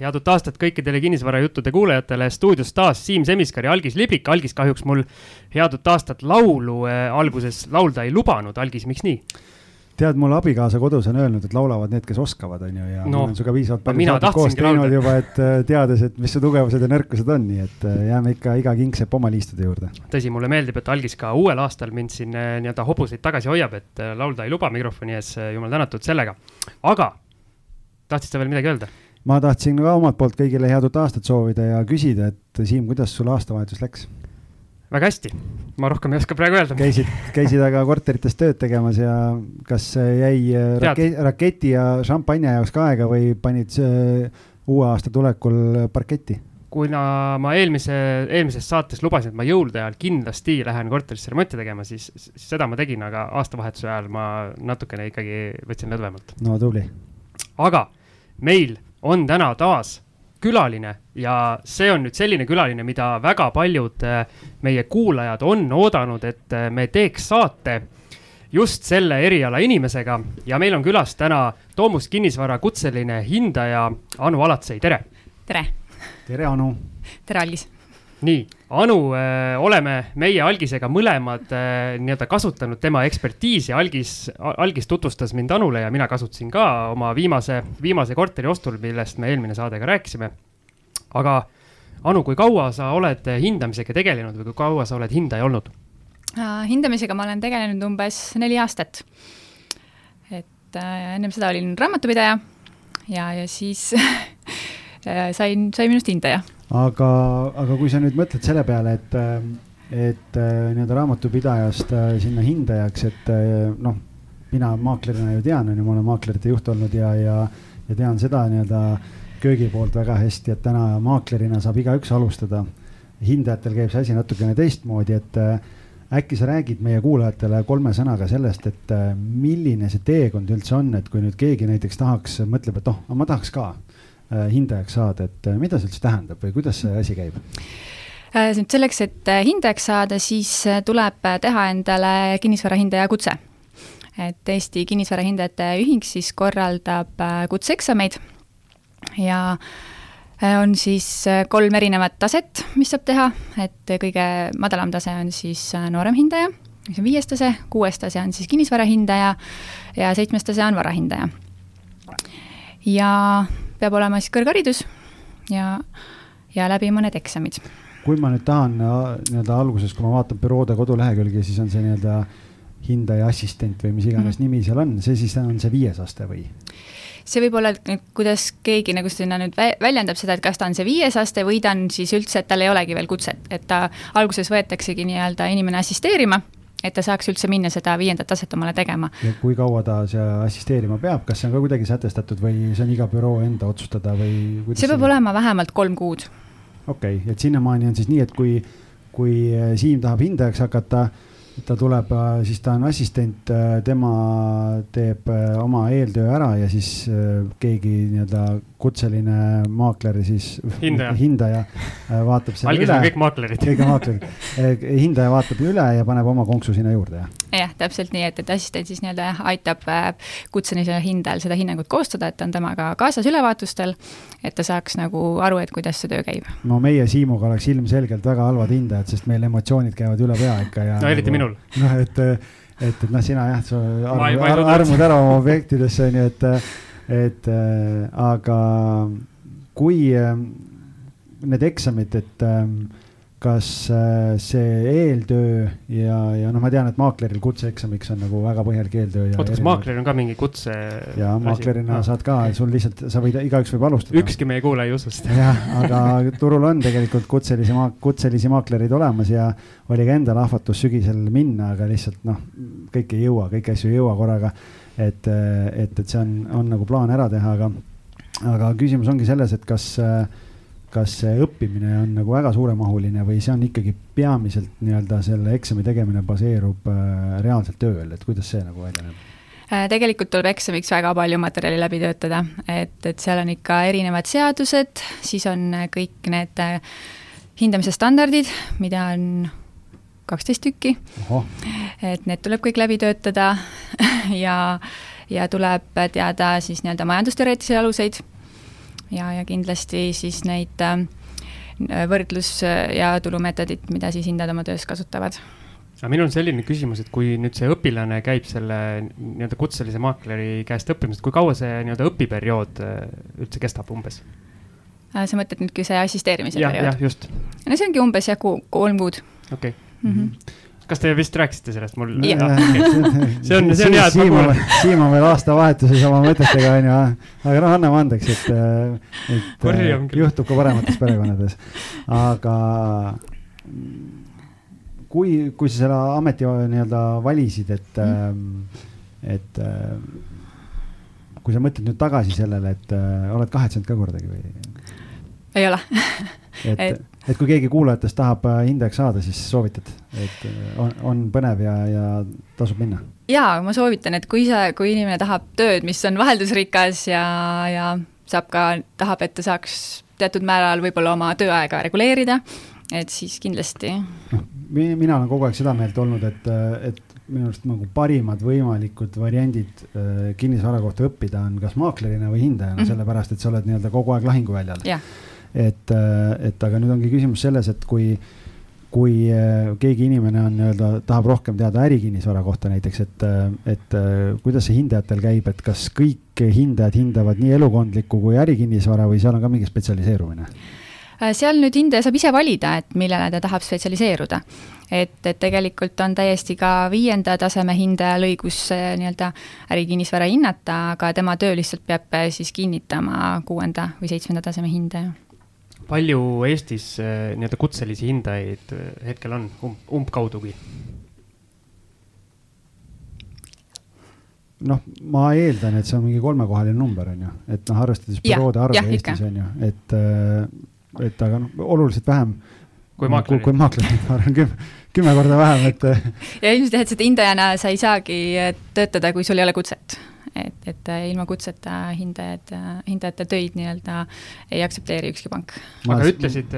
head uut aastat kõikidele kinnisvarajuttude kuulajatele, stuudios taas Siim Semiskar ja Algis Liblik, Algis kahjuks mul head uut aastat laulu äh, alguses laulda ei lubanud, Algis, miks nii? tead, mul abikaasa kodus on öelnud, et laulavad need, kes oskavad, on ju, ja no, olen sinuga piisavalt palju saadet koos teinud juba, et äh, teades, et mis su tugevused ja nõrkused on, nii et äh, jääme ikka iga kingsepp oma liistude juurde. tõsi, mulle meeldib, et Algis ka uuel aastal mind siin äh, nii-öelda hobuseid tagasi hoiab, et laulda ei luba mikrofoni ees, jumal tänatud sellega. aga tahtsid sa veel midagi öelda? Ma tahtsin ka omalt poolt kõigile head uut aastat soovida ja küsida, et Siim, kuidas sul aastavahetus läks? väga hästi, ma rohkem ei oska praegu öelda. käisid, käisid aga korterites tööd tegemas ja kas jäi äh, rake, raketi ja šampanja jaoks ka aega või panid uue aasta tulekul parketti? kuna ma eelmise, eelmises saates lubasin, et ma jõulude ajal kindlasti lähen korterisse remonti tegema, siis, siis seda ma tegin, aga aastavahetuse ajal ma natukene ikkagi võtsin lõdvemalt. no tubli. aga meil on täna taas külaline ja see on nüüd selline külaline, mida väga paljud äh, meie kuulajad on oodanud, et äh, me teeks saate just selle eriala inimesega ja meil on külas täna Toomus Kinnisvara kutseline hindaja Anu Alatsei, tere. tere. tere, Anu. tere, Algis nii, Anu äh,, oleme meie Algisega mõlemad äh, nii-öelda kasutanud tema ekspertiisi, Algis, Algis tutvustas mind Anule ja mina kasutasin ka oma viimase, viimase korteri ostul, millest me eelmine saade ka rääkisime. aga Anu, kui kaua sa oled hindamisega tegelenud või kui kaua sa oled hindaja olnud äh,? hindamisega ma olen tegelenud umbes neli aastat. et äh, ennem seda olin raamatupidaja ja, ja siis äh, sain, sai minust hindaja aga, aga kui sa nüüd mõtled selle peale, et, et äh, nii-öelda raamatupidajast äh, sinna hindajaks, et äh, noh, mina maaklerina ju tean, on ju, ma olen maaklerite juht olnud ja, ja, ja tean seda nii-öelda köögi poolt väga hästi, et täna maaklerina saab igaüks alustada. hindajatel käib see asi natukene teistmoodi, et äkki sa räägid meie kuulajatele kolme sõnaga sellest, et milline see teekond üldse on, et kui nüüd keegi näiteks tahaks, mõtleb, et oh, ma tahaks ka hindajaks saada, et äh, mida see üldse tähendab või kuidas see asi käib? Äh, selleks, et hindajaks saada, siis tuleb teha endale kinnisvarahindaja kutse. et Eesti Kinnisvarahindajate Ühing siis korraldab kutseeksameid ja on siis kolm erinevat taset, mis saab teha, et kõige madalam tase on siis nooremhindaja, mis on viies tase, kuues tase on siis kinnisvarahindaja ja seitsmes tase on varahindaja. ja peab olema siis kõrgharidus ja, ja läbima need eksamid. kui ma nüüd tahan nii-öelda alguses, kui ma vaatan büroode kodulehekülge, siis on see nii-öelda hindaja assistent või mis iganes mm -hmm. nimi seal on, see siis on see viies aste või? see võib olla, et kuidas keegi nagu sinna nüüd väljendab seda, et kas ta on see viies aste või ta on siis üldse, et tal ei olegi veel kutset, et ta alguses võetaksegi nii-öelda inimene assisteerima et ta saaks üldse minna seda viiendat taset omale tegema. ja kui kaua ta seal assisteerima peab, kas see on ka kuidagi sätestatud või see on iga büroo enda otsustada või? see peab see... olema vähemalt kolm kuud. okei okay,, et sinnamaani on siis nii, et kui, kui Siim tahab hindajaks hakata ta tuleb, äh, siis ta on assistent, äh, tema teeb äh, oma eeltöö ära ja siis keegi nii-öelda kutseline maakler siis, hindaja, hindaja vaatab selle Algis üle. kõik maaklerid. kõik maaklerid. hindaja vaatab üle ja paneb oma konksu sinna juurde, jah? jah, täpselt nii, et, et assistent siis nii-öelda aitab kutselisele hindajal seda hinnangut koostada, et on temaga kaasas ülevaatustel, et ta saaks nagu aru, et kuidas see töö käib. no meie Siimuga oleks ilmselgelt väga halvad hindajad, sest meil emotsioonid käivad üle pea ikka ja. no eriti nagu, minul. noh, et, et, et noh, sina jah, sa armud, ära oma objektidesse, on ju, et, et aga kui need eksamid, et kas äh, see eeltöö ja, ja noh, ma tean, et maakleril kutseeksamiks on nagu väga põhjalik eeltöö. oota, kas maakleril on ka mingi kutse? ja maaklerina ah. saad ka, sul lihtsalt, sa võid, igaüks võib alustada. ükski meie kuulaja ei usu seda. jah, aga turul on tegelikult kutselisi maak-, kutselisi maaklereid olemas ja oli ka endal ahvatlus sügisel minna, aga lihtsalt noh, kõike ei jõua, kõiki asju ei jõua korraga. et, et, et see on, on nagu plaan ära teha, aga, aga küsimus ongi selles, et kas äh, kas see õppimine on nagu väga suuremahuline või see on ikkagi peamiselt nii-öelda selle eksami tegemine baseerub äh, reaalselt tööl, et kuidas see nagu välja näeb? Äh, tegelikult tuleb eksamiks väga palju materjali läbi töötada, et, et seal on ikka erinevad seadused, siis on kõik need äh, hindamise standardid, mida on kaksteist tükki. et need tuleb kõik läbi töötada ja, ja tuleb teada siis nii-öelda majandusteoreetilisi aluseid ja, ja kindlasti siis neid äh, võrdlus- ja tulumeetodit, mida siis hindajad oma töös kasutavad aga minul on selline küsimus, et kui nüüd see õpilane käib selle nii-öelda kutselise maakleri käest õppimas, kui kaua see nii-öelda õpiperiood äh, üldse kestab umbes? Äh, sa mõtled nüüd, kui see assisteerimise ja, periood? jah, just. no see ongi umbes jah, kuu, kolm kuud. okei okay. mm. -hmm kas te vist rääkisite sellest mul? see on, see on hea, et ma kuulen. Siim on veel aastavahetuses oma mõtetega, onju, aga noh, anname andeks, et, et juhtub ka paremates perekondades. aga kui, kui sa selle ameti nii-öelda valisid, et mm., et äh, kui sa mõtled nüüd tagasi sellele, et äh, oled kahetsenud ka kordagi või? ei ole et, et, et kui keegi kuulajatest tahab äh, hindajaks saada, siis soovitad, et on, on põnev ja, ja tasub minna? jaa, ma soovitan, et kui sa, kui inimene tahab tööd, mis on vaheldusrikas ja, ja saab ka, tahab, et ta saaks teatud määral võib-olla oma tööaega reguleerida, et siis kindlasti. noh, mina olen kogu aeg seda meelt olnud, et, et minu arust nagu parimad võimalikud variandid äh, kinnisvara kohta õppida on kas maaklerina või hindajana mm, -hmm. sellepärast et sa oled nii-öelda kogu aeg lahinguväljal yeah.. Et, äh, et aga nüüd ongi küsimus selles, et kui, kui äh, keegi inimene on nii-öelda, tahab rohkem teada ärikinnisvara kohta näiteks, et, et kuidas see hindajatel käib, et kas kõik hindajad hindavad nii elukondlikku kui ärikinnisvara või seal on ka mingi spetsialiseerumine? Äh, seal nüüd hindaja saab ise valida, et millele ta tahab spetsialiseeruda. et, et tegelikult on täiesti ka viienda taseme hindajal õigus äh, nii-öelda ärikinnisvara hinnata, aga tema töö lihtsalt peab äh, siis kinnitama kuuenda või seitsmenda taseme hindaja palju Eestis nii-öelda kutselisi hindajaid hetkel on um,, umbkaudugi? noh, ma eeldan, et see on mingi kolmekohaline number, on ju, et noh, arvestades büroode arvu Eestis on ju, et et aga noh, oluliselt vähem. kui maaklerid. kui maaklerid, ma arvan kümme, kümme korda vähem, et. ja ilmselt jah, et seda hindajana sa ei saagi töötada, kui sul ei ole kutset. Et, et ilma kutseta hindajad, hindajate töid nii-öelda ei aktsepteeri ükski pank. aga ütlesid,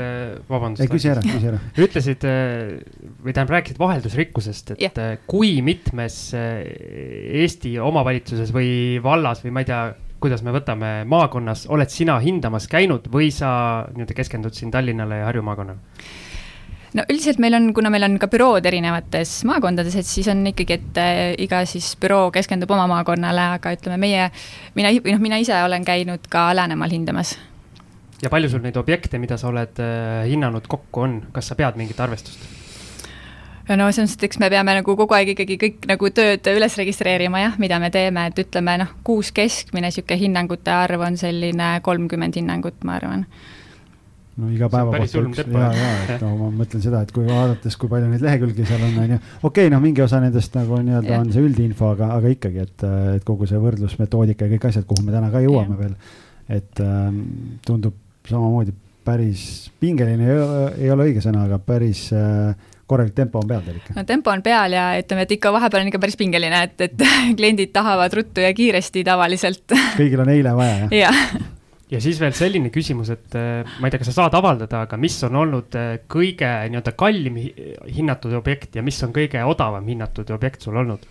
vabandust. ei, küsi ära, küsi ära. ütlesid või tähendab, rääkisid vaheldusrikkusest, et yeah. kui mitmes Eesti omavalitsuses või vallas või ma ei tea kuidas me võtame maakonnas, oled sina hindamas käinud või sa nii-öelda keskendud siin Tallinnale ja Harju maakonnale? No üldiselt meil on, kuna meil on ka bürood erinevates maakondades, et siis on ikkagi, et äh, iga siis büroo keskendub oma maakonnale, aga ütleme, meie, mina, või noh, mina ise olen käinud ka Läänemaal hindamas. ja palju sul neid objekte, mida sa oled äh, hinnanud kokku on, kas sa pead mingit arvestust? no selles mõttes, et eks me peame nagu kogu aeg ikkagi kõik nagu tööd üles registreerima jah, mida me teeme, et ütleme noh, kuus keskmine niisugune hinnangute arv on selline kolmkümmend hinnangut, ma arvan no iga päeva kohta üks, ja, ja, et no ma mõtlen seda, et kui vaadates, kui palju neid lehekülgi seal on, on ju. okei okay,, noh, mingi osa nendest nagu nii-öelda on see üldinfo, aga, aga ikkagi, et, et kogu see võrdlusmetoodika ja kõik asjad, kuhu me täna ka jõuame ja. veel. et ähm, tundub samamoodi päris pingeline ei ole, ei ole õige sõna, aga päris äh, korralik tempo on peal teil ikka? no tempo on peal ja ütleme, et ikka vahepeal on ikka päris pingeline, et, et kliendid tahavad ruttu ja kiiresti tavaliselt. kõigil on eile vaja, jah? jah ja siis veel selline küsimus, et äh, ma ei tea, kas sa saad avaldada, aga mis on olnud äh, kõige nii-öelda kallim hinnatud objekt ja mis on kõige odavam hinnatud objekt sul olnud?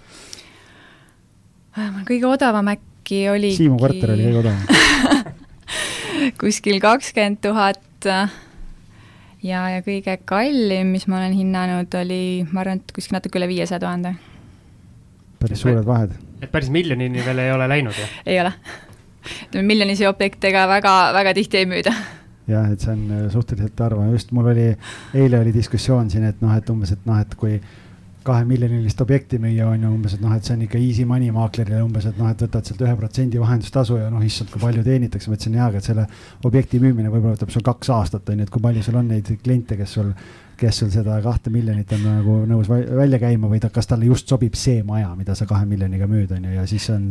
Äh, kõige odavam äkki oligi. Siimu korter oli kõige odavam kuskil kakskümmend tuhat ja, ja kõige kallim, mis ma olen hinnanud, oli, ma arvan, et kuskil natuke üle viiesaja tuhande. päris suured vahed. et päris miljonini veel ei ole läinud, jah? ei ole. Ütleme, miljonisi objektega väga, väga tihti ei müüda jah, et see on äh, suhteliselt harva, just mul oli, eile oli diskussioon siin, et noh, et umbes, et noh, et kui kahemiljonilist objekti müüa on ju umbes, et noh, et see on ikka easy money maaklerile umbes, et noh, et võtad sealt ühe protsendi vahendustasu ja noh, issand, kui palju teenitakse. ma ütlesin jaa, aga selle objekti müümine võib-olla võtab sul kaks aastat on ju, et kui palju sul on neid kliente, kes sul, kes sul seda kahte miljonit on nagu nõus välja käima või ta, kas talle just sobib see maja, mida sa kahe miljoniga müüd, on ju, ja siis on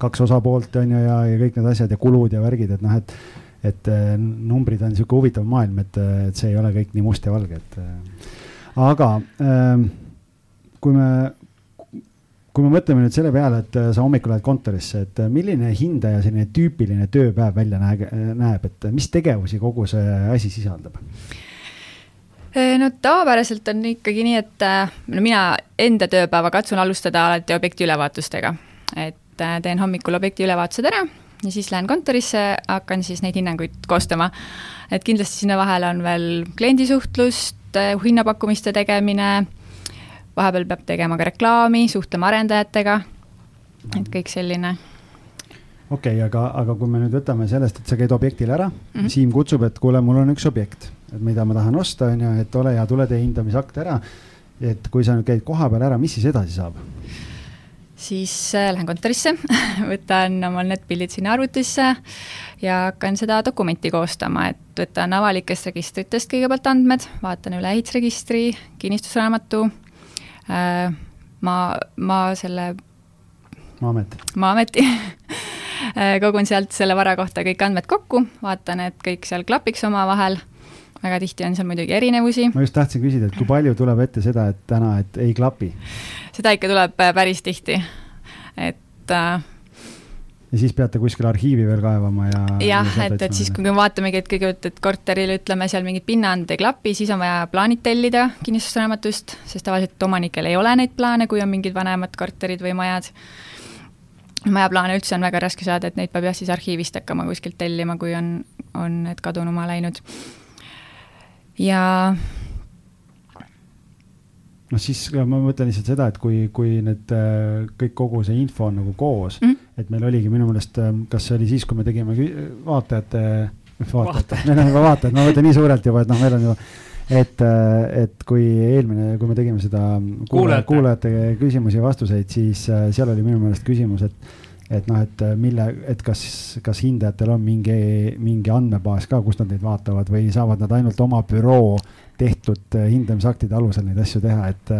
kaks osapoolt on ju ja, ja kõik need asjad ja kulud ja värgid, et noh, et et äh, numbrid on sihuke huvitav maailm, et, et see ei ole kõik nii must ja valge, et äh, aga äh, kui me, kui me mõtleme nüüd selle peale, et äh, sa hommikul lähed kontorisse, et äh, milline hindaja selline tüüpiline tööpäev välja näeb, näeb, et mis tegevusi kogu see asi sisaldab? Äh, no tavapäraselt on ikkagi nii, et no mina enda tööpäeva katsun alustada alati objekti ülevaatustega. et teen hommikul objekti ülevaatused ära ja siis lähen kontorisse, hakkan siis neid hinnanguid koostama. et kindlasti sinna vahele on veel kliendisuhtlust, hinnapakkumiste tegemine, vahepeal peab tegema ka reklaami, suhtlema arendajatega, et kõik selline okei okay,, aga, aga kui me nüüd võtame sellest, et sa käid objektil ära mm, -hmm. Siim kutsub, et kuule, mul on üks objekt, et mida ma tahan osta, on ju, et ole hea, tule tee hindamisakt ära. et kui sa nüüd käid kohapeal ära, mis siis edasi saab? siis äh, lähen kontorisse võtan omal netpildid sinna arvutisse ja hakkan seda dokumenti koostama, et võtan avalikest registritest kõigepealt andmed, vaatan üle ehitusregistri, kinnistusraamatu äh,, maa, maa selle Maa-amet. Maa-ameti äh, kogun sealt selle vara kohta kõik andmed kokku, vaatan, et kõik seal klapiks omavahel, väga tihti on seal muidugi erinevusi. ma just tahtsin küsida, et kui palju tuleb ette seda, et täna, et ei klapi? seda ikka tuleb äh, päris tihti, et äh, ja siis peate kuskil arhiivi veel kaevama ja. jah, et, et siis, kui me vaatamegi, et kõigepealt, et korteril ütleme seal mingid pinnand ei klapi, siis on vaja plaanid tellida kinnistusraamatust, sest tavaliselt omanikel ei ole neid plaane, kui on mingid vanemad korterid või majad majaplaane üldse on väga raske saada, et neid peab jah, siis arhiivist hakkama kuskilt tellima, kui on, on need kadunuma läinud. Ja noh, siis ma mõtlen lihtsalt seda, et kui, kui need äh, kõik, kogu see info on nagu koos mm, -hmm. et meil oligi minu meelest, äh, kas see oli siis, kui me tegime vaatajate, vaatajate, meil on juba vaatajad, ma võtan nii suurelt juba, et noh, meil on ju et, äh, et kui eelmine, kui me tegime seda kuulajate, kuulajate küsimusi ja vastuseid, siis äh, seal oli minu meelest küsimus, et et noh, et äh, mille, et kas, kas hindajatel on mingi, mingi andmebaas ka, kust nad neid vaatavad või saavad nad ainult oma büroo tehtud hindamisaktide alusel neid asju teha, et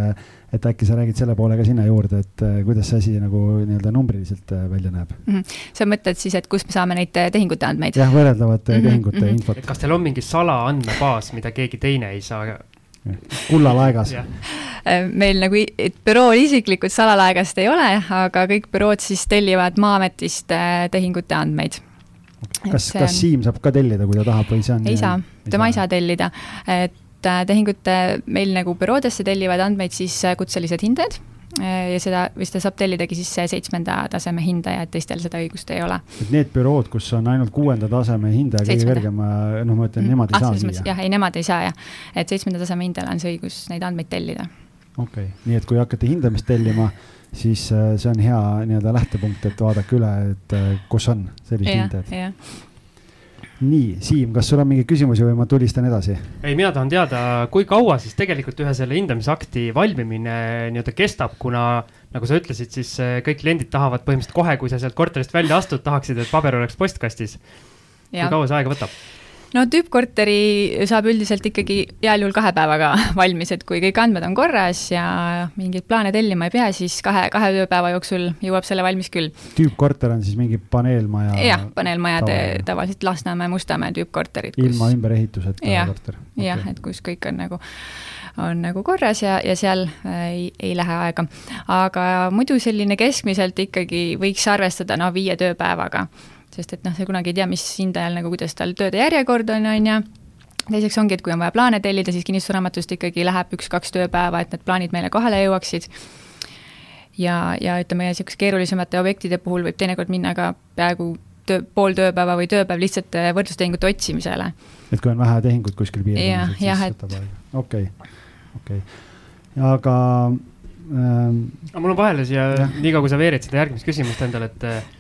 et äkki sa räägid selle poole ka sinna juurde, et äh, kuidas see asi nagu nii-öelda numbriliselt äh, välja näeb mm? -hmm. sa mõtled siis, et kust me saame neid äh, tehingute andmeid? jah, võrreldavate mm -hmm. tehingute mm -hmm. infot. kas teil on mingi salaandmebaas, mida keegi teine ei saa? Kullalaegas meil nagu bürool isiklikult salalaegast ei ole, aga kõik bürood siis tellivad Maa-ametist tehingute andmeid. Kas, kas Siim saab ka tellida, kui ta tahab või see on? ei saa, tema ei saa tellida, et Äh, tehingute meil nagu büroodesse tellivad andmeid siis äh, kutselised hindajad. äh, ja seda, või seda saab tellidagi siis seitsmenda taseme hindaja, et teistel seda õigust ei ole. et need bürood, kus on ainult kuuenda taseme hindaja, kõige kõrgema, noh, ma ütlen, nemad ei ah, saa siia? jah, ei, nemad ei saa jah, et seitsmenda taseme hindajal on see õigus neid andmeid tellida. okei okay., nii et kui hakkate hindamist tellima, siis see on hea nii-öelda lähtepunkt, et vaadake üle, et kus on sellised hindajad nii, Siim, kas sul on mingeid küsimusi või ma tulistan edasi? ei, mina tahan teada, kui kaua siis tegelikult ühe selle hindamisakti valmimine nii-öelda kestab, kuna nagu sa ütlesid, siis eh, kõik kliendid tahavad põhimõtteliselt kohe, kui sa sealt korterist välja astud, tahaksid, et paber oleks postkastis. kui kaua see aega võtab? No tüüppkorteri saab üldiselt ikkagi heal juhul kahe päevaga valmis, et kui kõik andmed on korras ja mingeid plaane tellima ei pea, siis kahe, kahe tööpäeva jooksul jõuab selle valmis küll. tüüppkorter on siis mingi paneelmaja? jah, paneelmajade tavaliselt Lasnamäe, Mustamäe tüüppkorterid. ilma kus... ümberehituseta korter? jah okay., et kus kõik on nagu on nagu korras ja, ja seal äh, ei, ei lähe aega. aga muidu selline keskmiselt ikkagi võiks arvestada no viie tööpäevaga sest et noh, sa kunagi ei tea, mis hindajal nagu, kuidas tal tööde järjekord on, on ju, teiseks ongi, et kui on vaja plaane tellida, siis kinnistusraamatust ikkagi läheb üks-kaks tööpäeva, et need plaanid meile kohale jõuaksid. ja, ja ütleme, niisuguse keerulisemate objektide puhul võib teinekord minna ka peaaegu töö, pool tööpäeva või tööpäev lihtsalt äh, võrdlustehingute otsimisele. et kui on vähe tehingut kuskil piirkonnas, et siis võtab aega. okei, okei, aga ähm,. aga mul on vahele siia, niikaua kui sa veerid seda järgmist küsimust endale, et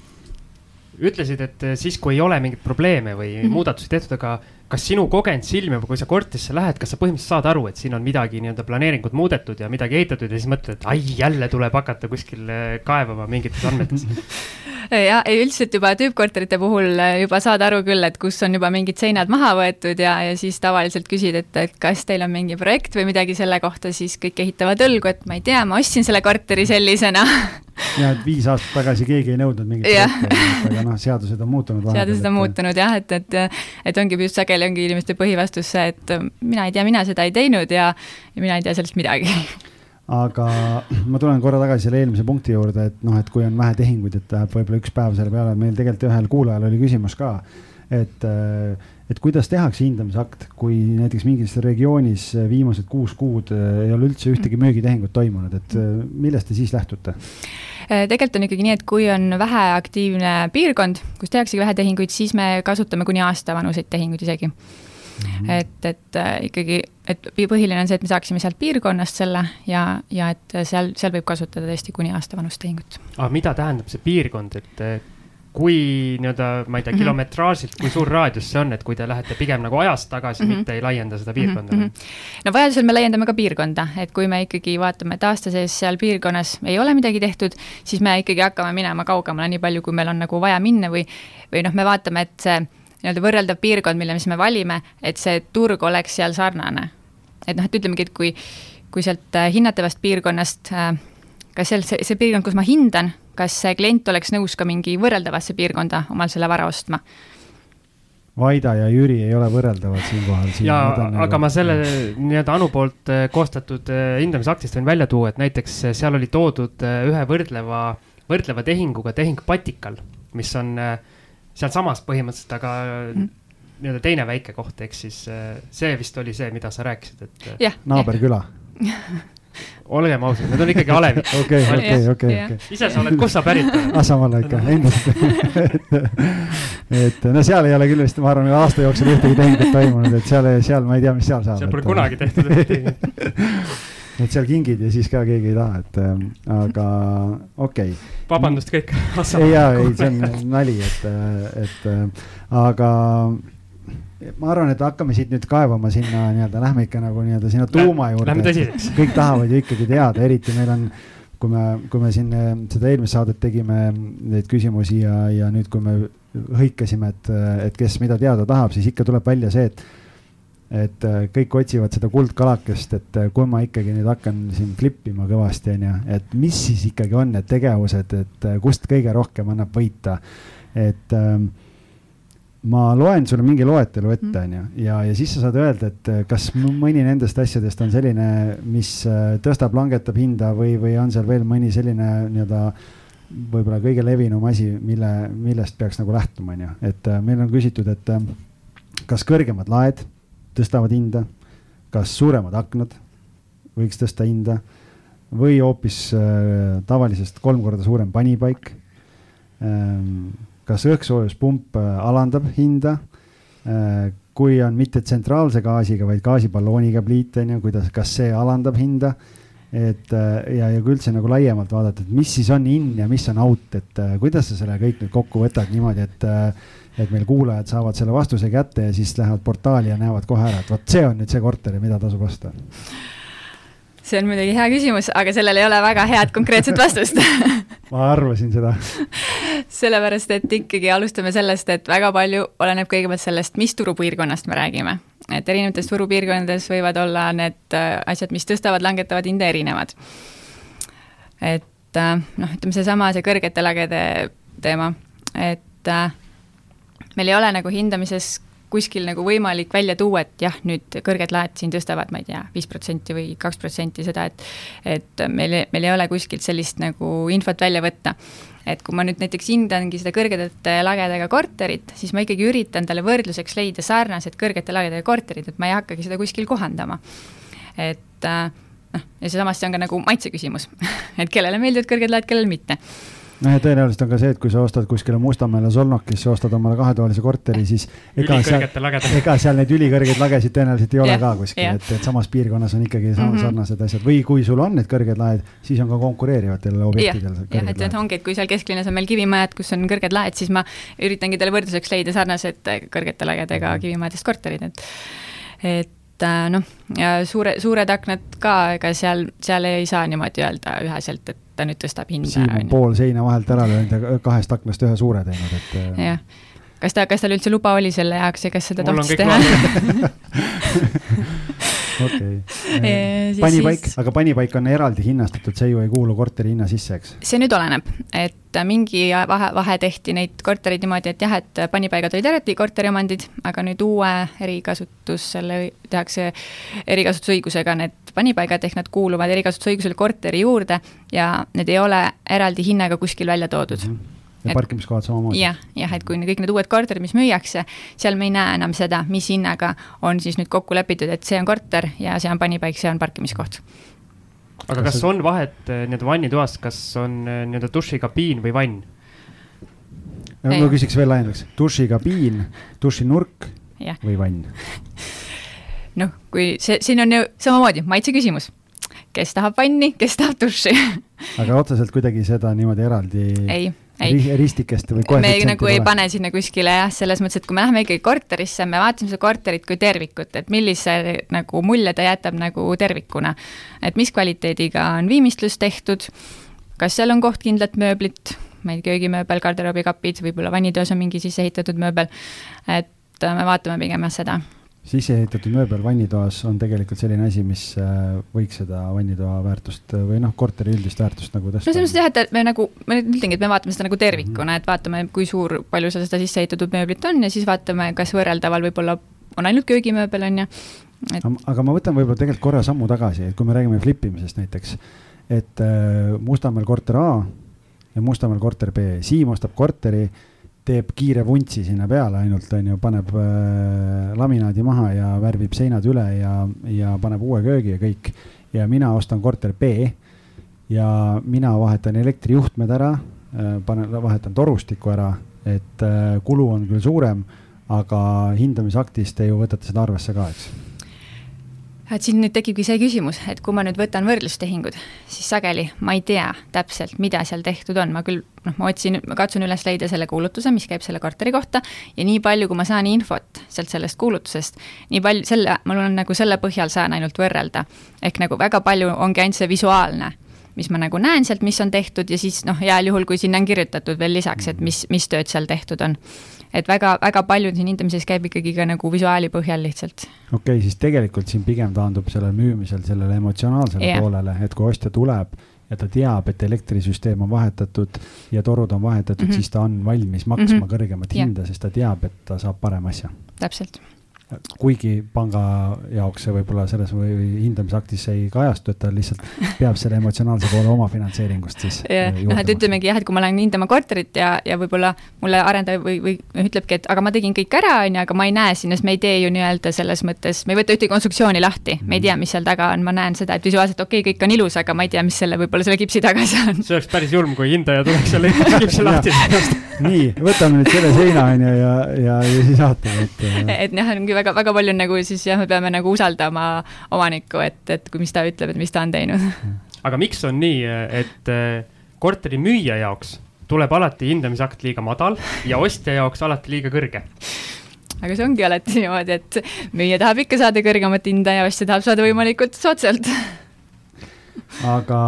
ütlesid, et eh, siis, kui ei ole mingeid probleeme või mm -hmm. muudatusi tehtud, aga kas sinu kogenud silm juba, kui sa korterisse lähed, kas sa põhimõtteliselt saad aru, et siin on midagi nii-öelda planeeringut muudetud ja midagi ehitatud ja siis mõtled, et ai, jälle tuleb hakata kuskil eh, kaevama mingites andmetes ja ei, üldiselt juba tüüppkorterite puhul eh, juba saad aru küll, et kus on juba mingid seinad maha võetud ja, ja siis tavaliselt küsid, et, et kas teil on mingi projekt või midagi selle kohta, siis kõik ehitavad õlgu, et ma ei tea, ma ostsin selle korteri sellisena ja et viis aastat tagasi keegi ei nõudnud mingit projekti, aga noh, seadused on muutunud. seadused on muutunud jah, et, et, et ongi just sageli ongi inimeste põhivastus see, et mina ei tea, mina seda ei teinud ja, ja mina ei tea sellest midagi aga ma tulen korra tagasi selle eelmise punkti juurde, et noh, et kui on vähe tehinguid, et läheb võib-olla üks päev selle peale, meil tegelikult ühel kuulajal oli küsimus ka, et et kuidas tehakse hindamisakt, kui näiteks mingis regioonis viimased kuus kuud ei ole üldse ühtegi müügitehingut toimunud, et millest te siis lähtute? tegelikult on ikkagi nii, et kui on väheaktiivne piirkond, kus tehaksegi vähe tehinguid, siis me kasutame kuni aasta vanuseid tehinguid isegi mm. -hmm. et, et ikkagi, et põhiline on see, et me saaksime sealt piirkonnast selle ja, ja et seal, seal võib kasutada tõesti kuni aasta vanust tehingut. aga mida tähendab see piirkond, et kui nii-öelda, ma ei tea, mhm. kilometraažilt, kui suur raadius see on, et kui te lähete pigem nagu ajas tagasi mm, -hmm. mitte ei laienda seda piirkonda mm? -hmm. no vajadusel me laiendame ka piirkonda, et kui me ikkagi vaatame, et aasta sees seal piirkonnas ei ole midagi tehtud, siis me ikkagi hakkame minema kaugemale nii palju, kui meil on nagu vaja minna või, või noh, me vaatame, et see nii-öelda võrreldav piirkond, mille mis me valime, et see turg oleks seal sarnane. et noh, et ütlemegi, et kui, kui sealt äh, hinnatavast piirkonnast äh, kas seal see, see piirkond, kus ma hindan, kas see klient oleks nõus ka mingi võrreldavasse piirkonda omal selle vara ostma? Vaida ja Jüri ei ole võrreldavad siinkohal siin. ja, aga nagu... ma selle nii-öelda Anu poolt äh, koostatud äh, hindamisaktist võin välja tuua, et näiteks äh, seal oli toodud ühe võrdleva, võrdleva tehinguga tehing Patikal, mis on sealsamas põhimõtteliselt, aga mm. nii-öelda teine väike koht, ehk siis see vist oli see, mida sa rääkisid, et. naaberküla olgem ausad, need on ikkagi alevid. okei, okei, okei, okei. ise sa oled, kust sa pärit oled? Asamaale ikka, endiselt et, et no seal ei ole küll vist, ma arvan, aasta jooksul ühtegi tehingut toimunud, et seal, seal ma ei tea, mis seal saab. seal pole kunagi tehtud ühtegi et seal kingid ja siis ka keegi ei taha, et äh, aga okei okay.. vabandust kõik. ei, jaa, ei, see on nali, et, et äh, aga ma arvan, et hakkame siit nüüd kaevama sinna nii-öelda, lähme ikka nagu nii-öelda sinna tuuma juurde. Kõik tahavad ju ikkagi teada, eriti meil on, kui me, kui me siin eh, seda eelmist saadet tegime, neid küsimusi ja, ja nüüd, kui me hõikasime, et, et kes mida teada tahab, siis ikka tuleb välja see, et et eh, kõik otsivad seda kuldkalakest, et eh, kui ma ikkagi nüüd hakkan siin klippima kõvasti, onju, et mis siis ikkagi on need tegevused, et kust kõige rohkem annab võita. et äh, ma loen sulle mingi loetelu ette, mm. onju, ja, ja siis sa saad öelda, et eh, kas mõni nendest asjadest on selline, mis eh, tõstab, langetab hinda või, või on seal veel mõni selline nii-öelda võib-olla kõige levinum asi, mille, millest peaks nagu lähtuma, onju, et eh, meil on küsitud, et kas kõrgemad laed tõstavad hinda, kas suuremad aknad võiks tõsta hinda või hoopis äh, tavalisest kolm korda suurem panipaik ähm, kas õhksoojuspump äh, alandab hinda? Äh, kui on mitte tsentraalse gaasiga, vaid gaasiballooniga pliit, on ju, kuidas, kas see alandab hinda? et äh, ja, ja kui üldse nagu laiemalt vaadata, et mis siis on in ja mis on out, et kuidas sa selle kõik nüüd kokku võtad niimoodi, et et meil kuulajad saavad selle vastuse kätte ja siis lähevad portaali ja näevad kohe ära, et vot see on nüüd see korter ja mida tasub osta see on muidugi hea küsimus, aga sellel ei ole väga head konkreetset vastust ma arvasin seda sellepärast, et ikkagi alustame sellest, et väga palju oleneb kõigepealt sellest, mis turupiirkonnast me räägime. et erinevates turupiirkondades võivad olla need äh, asjad, mis tõstavad, langetavad hinda erinevad. et äh, noh, ütleme seesama, see kõrgete lagede teema, et äh, meil ei ole nagu hindamises kuskil nagu võimalik välja tuua, et jah, nüüd kõrged laed siin tõstavad, ma ei tea, viis protsenti või kaks protsenti seda, et et meil, meil ei ole kuskilt sellist nagu infot välja võtta. et kui ma nüüd näiteks hindangi seda kõrgete lagedega korterit, siis ma ikkagi üritan talle võrdluseks leida sarnased kõrgete lagedega korterid, et ma ei hakkagi seda kuskil kohandama. et äh, noh, ja seesamas see on ka nagu maitse küsimus et kellele meeldivad kõrged laed, kellele mitte noh, ja tõenäoliselt on ka see, et kui sa ostad kuskile Mustamäele Solnokisse, ostad omale kahetoalise korteri, siis ega seal, ega seal neid ülikõrgeid lagesid tõenäoliselt ei ole yeah, ka kuskil yeah., et, et samas piirkonnas on ikkagi mm -hmm. sarnased asjad või kui sul on need kõrged laed, siis on ka konkureerivatel objektidel yeah,. jah, et, et ongi, et kui seal kesklinnas on meil kivimajad, kus on kõrged laed, siis ma üritangi talle võrdluseks leida sarnased kõrgete lagedega mm -hmm. kivimajadest korterid, et et noh, ja suure, suured aknad ka, ega seal, seal ei saa niimoodi öelda üheselt, et ta nüüd tõstab hinda. Siim on pool seina vahelt ära löönud ja kahest aknast ühe suure teinud, et. Äh, jah, kas ta, kas tal üldse luba oli selle jaoks ja kas seda tohtis teha? okei, panipaik, aga panipaik on eraldi hinnastatud, see ju ei kuulu korteri hinna sisse, eks? see nüüd oleneb, et mingi vahe, vahe tehti neid korterid niimoodi, et jah, et panipaigad olid eraldi korteriomandid, aga nüüd uue erikasutus, selle tehakse erikasutusõigusega need panipaigad, ehk nad kuuluvad erikasutusõigusele korteri juurde ja need ei ole eraldi hinnaga kuskil välja toodud mm. -hmm ja parkimiskohad samamoodi. jah, jah, et kui kõik need uued korterid, mis müüakse, seal me ei näe enam seda, mis hinnaga on siis nüüd kokku lepitud, et see on korter ja see on panipaik, see on parkimiskoht aga kas, kas on vahet nii-öelda vannitoas, kas on nii-öelda dušikabiin või vann? ma küsiks veel laiendaks, dušikabiin, dušinurk või vann? noh, kui see, siin on ju samamoodi maitse küsimus. kes tahab vanni, kes tahab duši aga otseselt kuidagi seda niimoodi eraldi ei, ei. ristikest või me nagu ei pane sinna kuskile jah, selles mõttes, et kui me läheme ikkagi korterisse, me vaatame seda korterit kui tervikut, et millise nagu mulje ta jätab nagu tervikuna. et mis kvaliteediga on viimistlus tehtud, kas seal on kohtkindlat mööblit, ma ei tea, köögimööbel, garderoobikapid, võib-olla vannitoas on mingi sisse ehitatud mööbel, et me vaatame pigem jah seda sisse ehitatud mööbel vannitoas on tegelikult selline asi, mis äh, võiks seda vannitoa väärtust äh, või noh, korteri üldist väärtust nagu tõsta. no selles mõttes jah, et me nagu, ma nüüd ütlengi, et me vaatame seda nagu tervikuna mm, -hmm. et vaatame, kui suur, palju seal seda sisse ehitatud mööblit on ja siis vaatame, kas võrreldaval võib-olla on ainult köögimööbel, on ju et.... aga ma võtan võib-olla tegelikult korra sammu tagasi, et kui me räägime flip imisest näiteks, et äh, Mustamäel korter A ja Mustamäel korter B, Siim ostab korteri teeb kiire vuntsi sinna peale ainult, on ju, paneb äh, laminaadi maha ja värvib seinad üle ja, ja paneb uue köögi ja kõik. ja mina ostan korter B ja mina vahetan elektrijuhtmed ära äh,, panen, vahetan torustiku ära, et äh, kulu on küll suurem, aga hindamisaktis te ju võtate seda arvesse ka, eks et siin nüüd tekibki see küsimus, et kui ma nüüd võtan võrdlustehingud, siis sageli ma ei tea täpselt, mida seal tehtud on, ma küll noh, ma otsin, ma katsun üles leida selle kuulutuse, mis käib selle korteri kohta ja nii palju, kui ma saan infot sealt sellest kuulutusest, nii palju, selle, mul on nagu selle põhjal saan ainult võrrelda. ehk nagu väga palju ongi ainult see visuaalne mis ma nagu näen sealt, mis on tehtud ja siis noh, heal juhul, kui sinna on kirjutatud veel lisaks, et mis, mis tööd seal tehtud on et väga, väga palju siin hindamises käib ikkagi ka nagu visuaali põhjal lihtsalt. okei okay,, siis tegelikult siin pigem taandub sellel müümisel sellele emotsionaalsele yeah. poolele, et kui ostja tuleb ja ta teab, et elektrisüsteem on vahetatud ja torud on vahetatud mm, -hmm. siis ta on valmis maksma mm -hmm. kõrgemat yeah. hinda, sest ta teab, et ta saab parema asja. täpselt kuigi panga jaoks see võib-olla selles või hindamisaktis ei kajastu, et ta lihtsalt peab selle emotsionaalse poole oma finantseeringust siis. jah, noh, et ütlemegi jah, et kui ma lähen hindama korterit ja, ja võib-olla mulle arendaja või, või ütlebki, et aga ma tegin kõik ära, on ju, aga ma ei näe sinna, sest me ei tee ju nii-öelda selles mõttes, me ei võta ühtegi konstruktsiooni lahti, me ei tea, mis seal taga on, ma näen seda, et visuaalselt okei okay,, kõik on ilus, aga ma ei tea, mis selle, võib-olla selle kipsi taga seal on. see oleks päris julm, kui hindaja tuleks selle kipsi lahti nii, võtame nüüd selle seina, on ju, ja, ja, ja siis vaatame, et. et jah, ongi väga, väga palju nagu siis jah, me peame nagu usaldama omanikku, et, et kui, mis ta ütleb, et mis ta on teinud. aga miks on nii, et eh, korteri müüja jaoks tuleb alati hindamisakt liiga madal ja ostja jaoks alati liiga kõrge? aga see ongi alati niimoodi, et müüja tahab ikka saada kõrgemat hinda ja ostja tahab saada võimalikult soodsalt. aga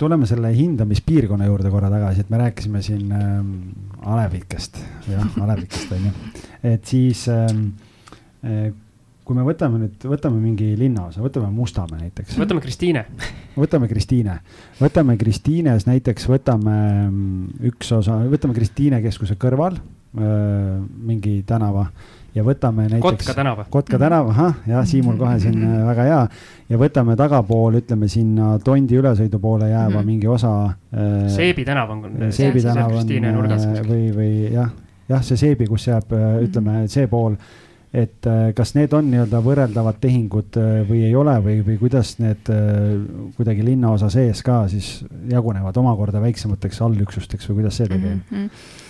tuleme selle hindamispiirkonna juurde korra tagasi, et me rääkisime siin äh, alevikest, jah, alevikest on ju, et siis ähm, äh, kui me võtame nüüd, võtame mingi linnaosa, võtame Mustamäe näiteks. võtame Kristiine. võtame Kristiine, võtame Kristiines näiteks, võtame mm, üks osa, võtame Kristiine keskuse kõrval öö, mingi tänava ja võtame näiteks. Kotka tänava. Kotka tänav, ahah, jah, Siimul kohe siin äh, väga hea. ja võtame tagapool, ütleme sinna Tondi ülesõidu poole jääva mm -hmm. mingi osa äh,. Seebi tänav on. Seebi tänav on äh, või, või jah, jah, see Seebi, kus jääb, äh, ütleme see pool et äh, kas need on nii-öelda võrreldavad tehingud äh, või ei ole või, või kuidas need äh, kuidagi linnaosa sees ka siis jagunevad omakorda väiksemateks allüksusteks või kuidas see tegelikult mm? -hmm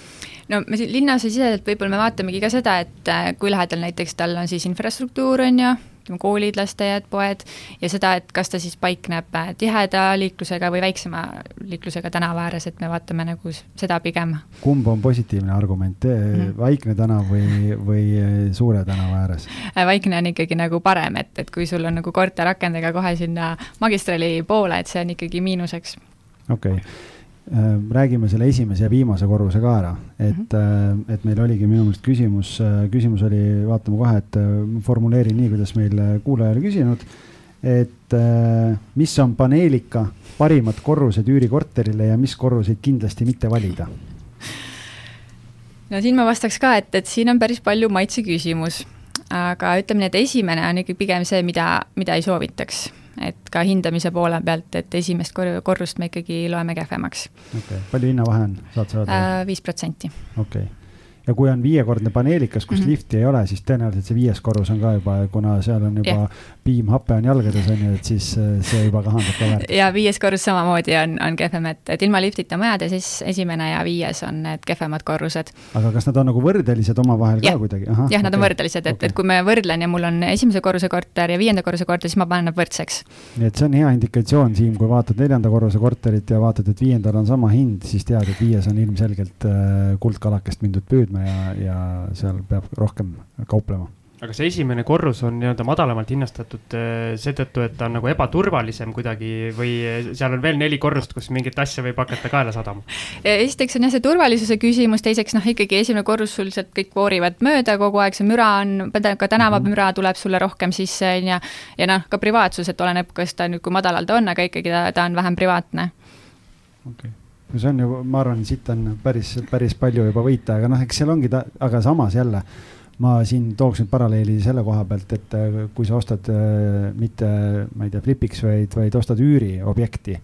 no me siin linnas siseselt võib-olla me vaatamegi ka seda, et kui lähedal näiteks tal on siis infrastruktuur, on ju, ütleme koolid, lasteaiad, poed ja seda, et kas ta siis paikneb äh, tiheda liiklusega või väiksema liiklusega tänava ääres, et me vaatame nagu seda pigem. kumb on positiivne argument mm., Vaikne tänav või, või äh, Suure tänava ääres? Äh, Vaikne on ikkagi nagu parem, et, et kui sul on nagu korterakendega kohe sinna magistrali poole, et see on ikkagi miinuseks. okei okay räägime selle esimese ja viimase korruse ka ära, et mm, -hmm. et meil oligi minu meelest küsimus, äh, küsimus oli, vaatame kohe, et formuleerin nii, kuidas meil kuulaja oli küsinud. et mis on paneelika parimad korrused üürikorterile ja mis korruseid kindlasti mitte valida? no siin ma vastaks ka, et, et siin on päris palju maitse küsimus, aga ütleme nii, et esimene on ikkagi pigem see, mida, mida ei soovitaks et ka hindamise poole pealt, et esimest kor korrust me ikkagi loeme kehvemaks. okei okay., palju hinnavahe on, saad sa öelda? Äh, viis protsenti. okei okay., ja kui on viiekordne paneelikas, kus mm. -hmm. lifti ei ole, siis tõenäoliselt see viies korrus on ka juba, kuna seal on juba Jah. piimhape on jalgades on ju, et siis äh, see juba kahandab ka väärt. ja viies korrus samamoodi on, on kehvem, et, et ilma liftita majad ja siis esimene ja viies on need kehvemad korrused. aga kas nad on nagu võrdelised omavahel ka kuidagi? jah, nad on võrdelised, et okay. et kui me võrdlen ja mul on esimese korruse korter ja viienda korruse korter, siis ma panen nad võrdseks. nii et see on hea indikatsioon, Siim, kui vaatad neljanda korruse korterit ja vaatad, et viiendal on sama hind, siis tead, et viies on ilmselgelt äh, kuldkalakest mindud püüdma ja, ja seal peab rohkem kauplema. Aga see esimene korrus on nii-öelda madalamalt hinnastatud eh, seetõttu, et ta on nagu ebaturvalisem kuidagi või seal on veel neli korrust, kus mingit asja võib hakata kaela sadama? esiteks on jah see turvalisuse küsimus, teiseks noh, ikkagi esimene korrus sul sealt kõik voorivad mööda kogu aeg, see müra on, ka tänavamüra tuleb sulle rohkem sisse, on ju, ja noh, ka privaatsus, et oleneb, kas ta nüüd, kui madalal ta on, aga ikkagi ta, ta on vähem privaatne. okei okay. no see on ju, ma arvan, siit on päris, päris palju juba võita, aga noh, eks seal ongi ta, aga samas jälle ma siin tooks nüüd paralleeli selle koha pealt, et äh, kui sa ostad äh, mitte, ma ei tea, flipiks, vaid, vaid ostad üüriobjekti